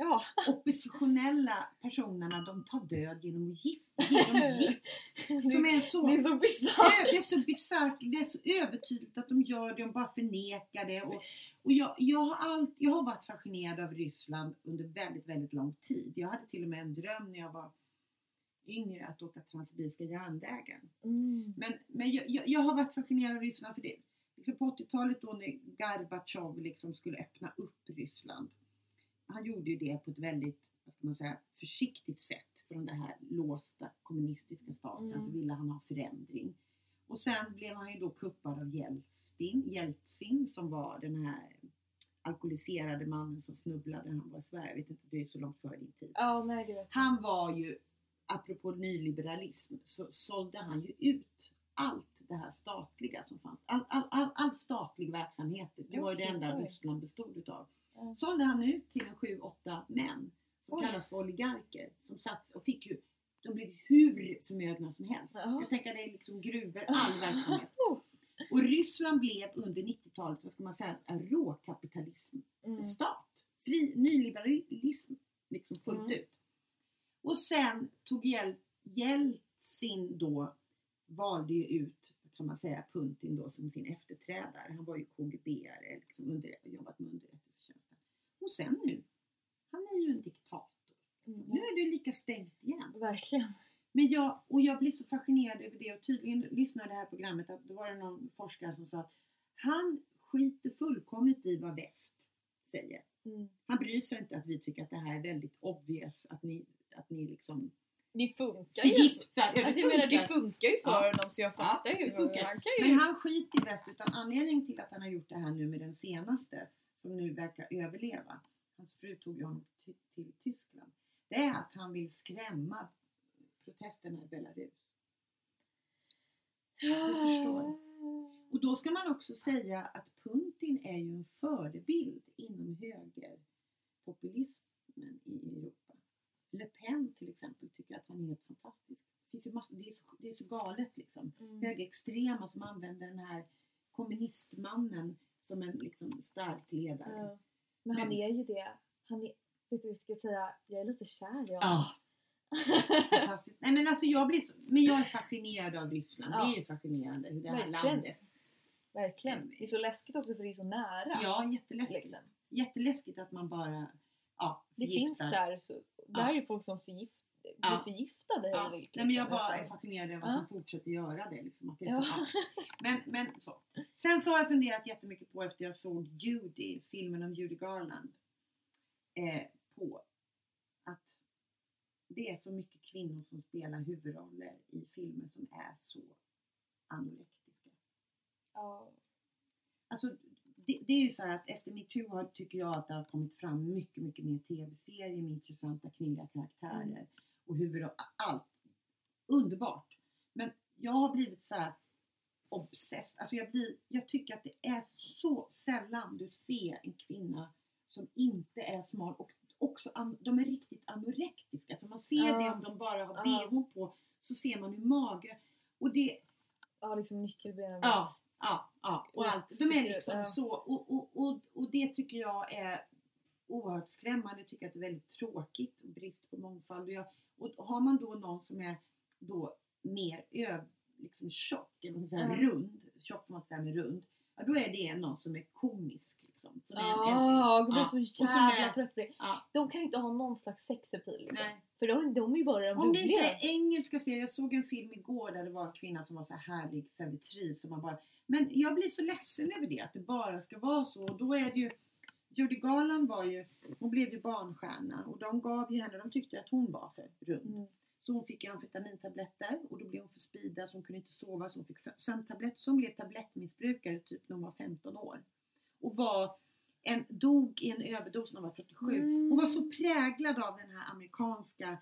Ja. oppositionella personerna de tar död genom gift, genom gift. Som är så, Det är så bisarrt. det är så bisarrt, det är så övertydligt att de gör det, de bara förnekar det. Och, och jag, jag, har allt, jag har varit fascinerad av Ryssland under väldigt, väldigt lång tid. Jag hade till och med en dröm när jag var yngre att åka Transsibiriska järnvägen. Mm. Men, men jag, jag, jag har varit fascinerad av Ryssland för det. Liksom på 80-talet då när Gorbatjov liksom skulle öppna upp Ryssland. Han gjorde ju det på ett väldigt, vad ska man säga, försiktigt sätt. Från det här låsta kommunistiska staten Mm. så ville han ha förändring. Och sen blev han ju då kuppad av Jeltsin, Jeltsin som var den här alkoholiserade mannen som snubblade när han var i Sverige. Jag vet inte, det är så långt före din tid. Ja, nej. Han var ju, apropå nyliberalism, så sålde han ju ut allt det här statliga som fanns. All, all, all, all statlig verksamhet, det var ju det enda. Ryssland bestod utav. Ja. Sålde han ut till en sju, åtta män som Oj. kallas för oligarker. Som satt och fick ju, de blev hur förmögna som helst. Jaha. Jag tänker det är liksom gruvor, all verksamhet. Oh. Och Ryssland blev under 90-talet, vad ska man säga, en råkapitalism Mm. stat. Fri, nyliberalism liksom fullt Mm. ut. Och sen tog Jel, Jeltsin då, valde ju ut, kan man säga, Putin då som sin efterträdare. Han var ju KGB-are, liksom under, jobbat med underrättelsetjänsten. Och sen nu, han är ju en diktator. Nu Mm. är det lika stängt igen. Verkligen. Men jag, och jag blir så fascinerad över det och tydligen lyssnade det här programmet att det var det någon forskare som sa att han skiter fullkomligt i vad väst säger. Mm. Han bryr sig inte att vi tycker att det här är väldigt obvious att ni, att ni liksom Det funkar ju. det Alltså jag menar det funkar. ju för Ja. honom så jag fattar Ja, ju. det funkar. Han ju. Men han skiter i väst utan anledningen till att han har gjort det här nu med den senaste som nu verkar överleva. Hans fru tog ju honom. Det är att han vill skrämma protesterna i Belarus. Du förstår. Och då ska man också säga att Putin är ju en förebild inom högerpopulismen i Europa. Le Pen till exempel tycker att han är helt fantastisk. Det, ju massa, det, är, så, det är så galet liksom. Mm. Högerextrema som använder den här kommunistmannen som en liksom stark ledare. Ja. Men han Men- är ju det. Han är, du ska säga? Jag är lite kär i honom. Ja, Fantastiskt. Nej men alltså jag blir så, men jag är fascinerad av Ryssland. Ja. Det är ju fascinerande hur det här Verkligen. landet. Verkligen. Det är så läskigt också för det är så nära. Ja, jätteläskigt. liksom. Jätteläskigt att man bara, ja, Det finns där, så, där är ju folk som förgift, blir Ja. förgiftade Ja. vilt, Nej, men jag bara är fascinerad över Ja. att de fortsätter göra det. Liksom, att det är Ja. så, ja. men, men så. Sen så har jag funderat jättemycket på efter jag såg Judy, filmen om Judy Garland. Eh, på att det är så mycket kvinnor som spelar huvudroller i filmer som är så anorektiska. Ja. Alltså, det, det är ju så här att efter metoo tycker jag att det har kommit fram mycket, mycket mer tv-serier med intressanta kvinnliga karaktärer. Mm. Och huvud allt. Underbart. Men jag har blivit så här obsessed. Alltså jag, blir, jag tycker att det är så sällan du ser en kvinna som inte är smal och också de är riktigt anorektiska. För man ser Ja. det om de bara har Ja. bhn på så ser man hur magra och det, ja, liksom nyckelbenen. Ja, ja, ja. Och allt. De är liksom ja. så. Och, och, och, och det tycker jag är oerhört skrämmande. Jag tycker att det är väldigt tråkigt. Brist på mångfald. Och, jag, och har man då någon som är då mer ö, liksom tjock, eller Ja. rund. Tjock får man säga med rund. Ja, då är det någon som är komisk. Liksom, som är en- en- Ja, jag blir ja, så jävla är- trött på det. ja. De kan inte ha någon slags sexappeal liksom. Nej. För de, de är ju bara de Om det inte är engelska serier. Jag såg en film igår där det var en kvinna som var så här härlig servitris. Och man bara, men jag blir så ledsen över det, att det bara ska vara så. Och då är det ju, Judy Garland var ju, hon blev ju barnstjärna och de gav ju henne, de tyckte att hon var för rund. Mm. Så hon fick ju amfetamintabletter och då blev hon för speedad så hon kunde inte sova så hon fick sömntabletter. Så hon blev tablettmissbrukare typ när hon var 15 år. Och var en, dog i en överdos när hon var 47. Mm. Hon var så präglad av den här amerikanska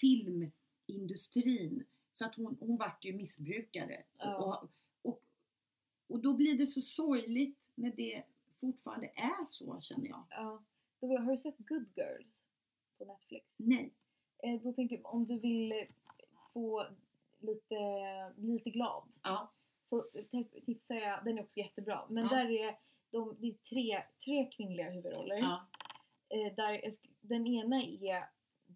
filmindustrin så att hon, hon vart ju missbrukare. Ja. Och, och, och då blir det så sorgligt när det fortfarande är så känner jag. Ja. Har du sett Good Girls på Netflix? Nej. Eh, då tänker jag om du vill få lite, bli lite glad Ja. så tipsar jag, den är också jättebra. Men Ja. där är de, det är tre, tre kvinnliga huvudroller. Ja. Eh, där den ena är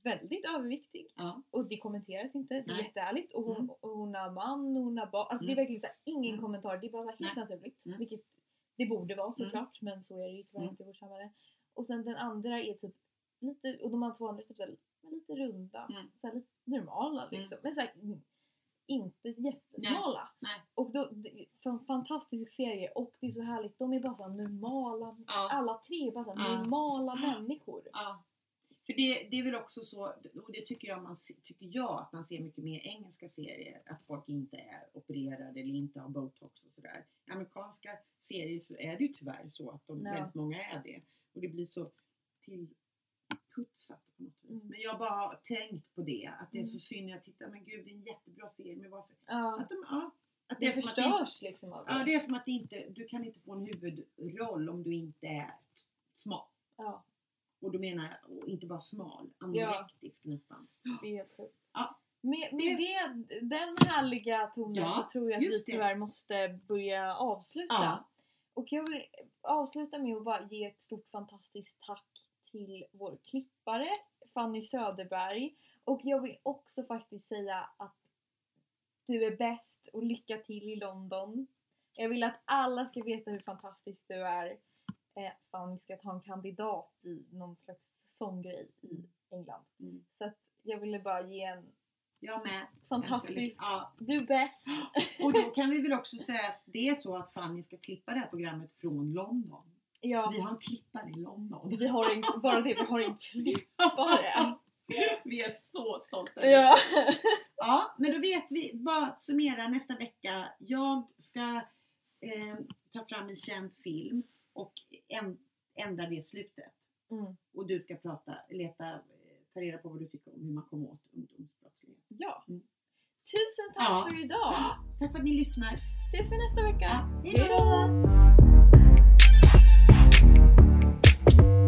väldigt överviktig Ja. och det kommenteras inte. Det är Nej. jättehärligt. Och hon, Mm. och hon har man, hon har barn. Alltså det är Mm. verkligen så här, ingen Mm. kommentar. Det är bara helt Nej. naturligt. Mm. Vilket det borde vara Mm. såklart. Men så är det ju tyvärr Mm. inte i vårt samhälle. Och sen den andra är typ lite, och de här två andra är typ så här, lite runda. Mm. Så här, lite normala Mm. liksom. Men så här, mm, inte jättesmala. Nej. Och då, det är en fantastisk serie och det är så härligt. De är bara så normala, Ja. alla tre är bara så Ja. normala människor. Ja. För det, det är väl också så, och det tycker jag, man, tycker jag att man ser mycket mer engelska serier, att folk inte är opererade eller inte har botox och sådär. I amerikanska serier så är det ju tyvärr så att de, Ja. väldigt många är det. Och det blir så tillputsat på något vis. Mm. Men jag bara har tänkt på det, att det är så Mm. synd. Jag tittar, men gud det är en jättebra serie, men varför? Ja. Att de, ja, att Det att förstörs liksom av det. Ja, det är som att det inte, du kan inte få en huvudroll om du inte är smal. Ja, Och då menar jag och inte bara smal, anorektisk nästan. det är helt sjukt. Ja. Med, med det, den härliga tonen Ja, så tror jag att vi det. tyvärr måste börja avsluta. Ja. Och jag vill avsluta med att bara ge ett stort fantastiskt tack till vår klippare Fanny Söderberg. Och jag vill också faktiskt säga att du är bäst och lycka till i London. Jag vill att alla ska veta hur fantastisk du är. Eh, Fanny ska ta en kandidat i någon slags sånggrej i England. Mm. Så att jag ville bara ge en Jag med. fantastisk... Ja. Du är bäst! Och då kan vi väl också säga att det är så att Fanny ska klippa det här programmet från London. Ja, Vi har en klippare i London. vi har en, bara det, vi har en klippare. vi är så stolta. Ja. Ja, men då vet vi, bara summera nästa vecka. Jag ska eh, ta fram en känd film och ändra det slutet. Mm. Och du ska prata, leta, eh, ta reda på vad du tycker om hur man kommer åt ungdomsbrottslighet. ja. Mm. Tusen tack Ja. för idag! Tack för att ni lyssnar. Ses vi nästa vecka! Ja, hej Hej då! då! you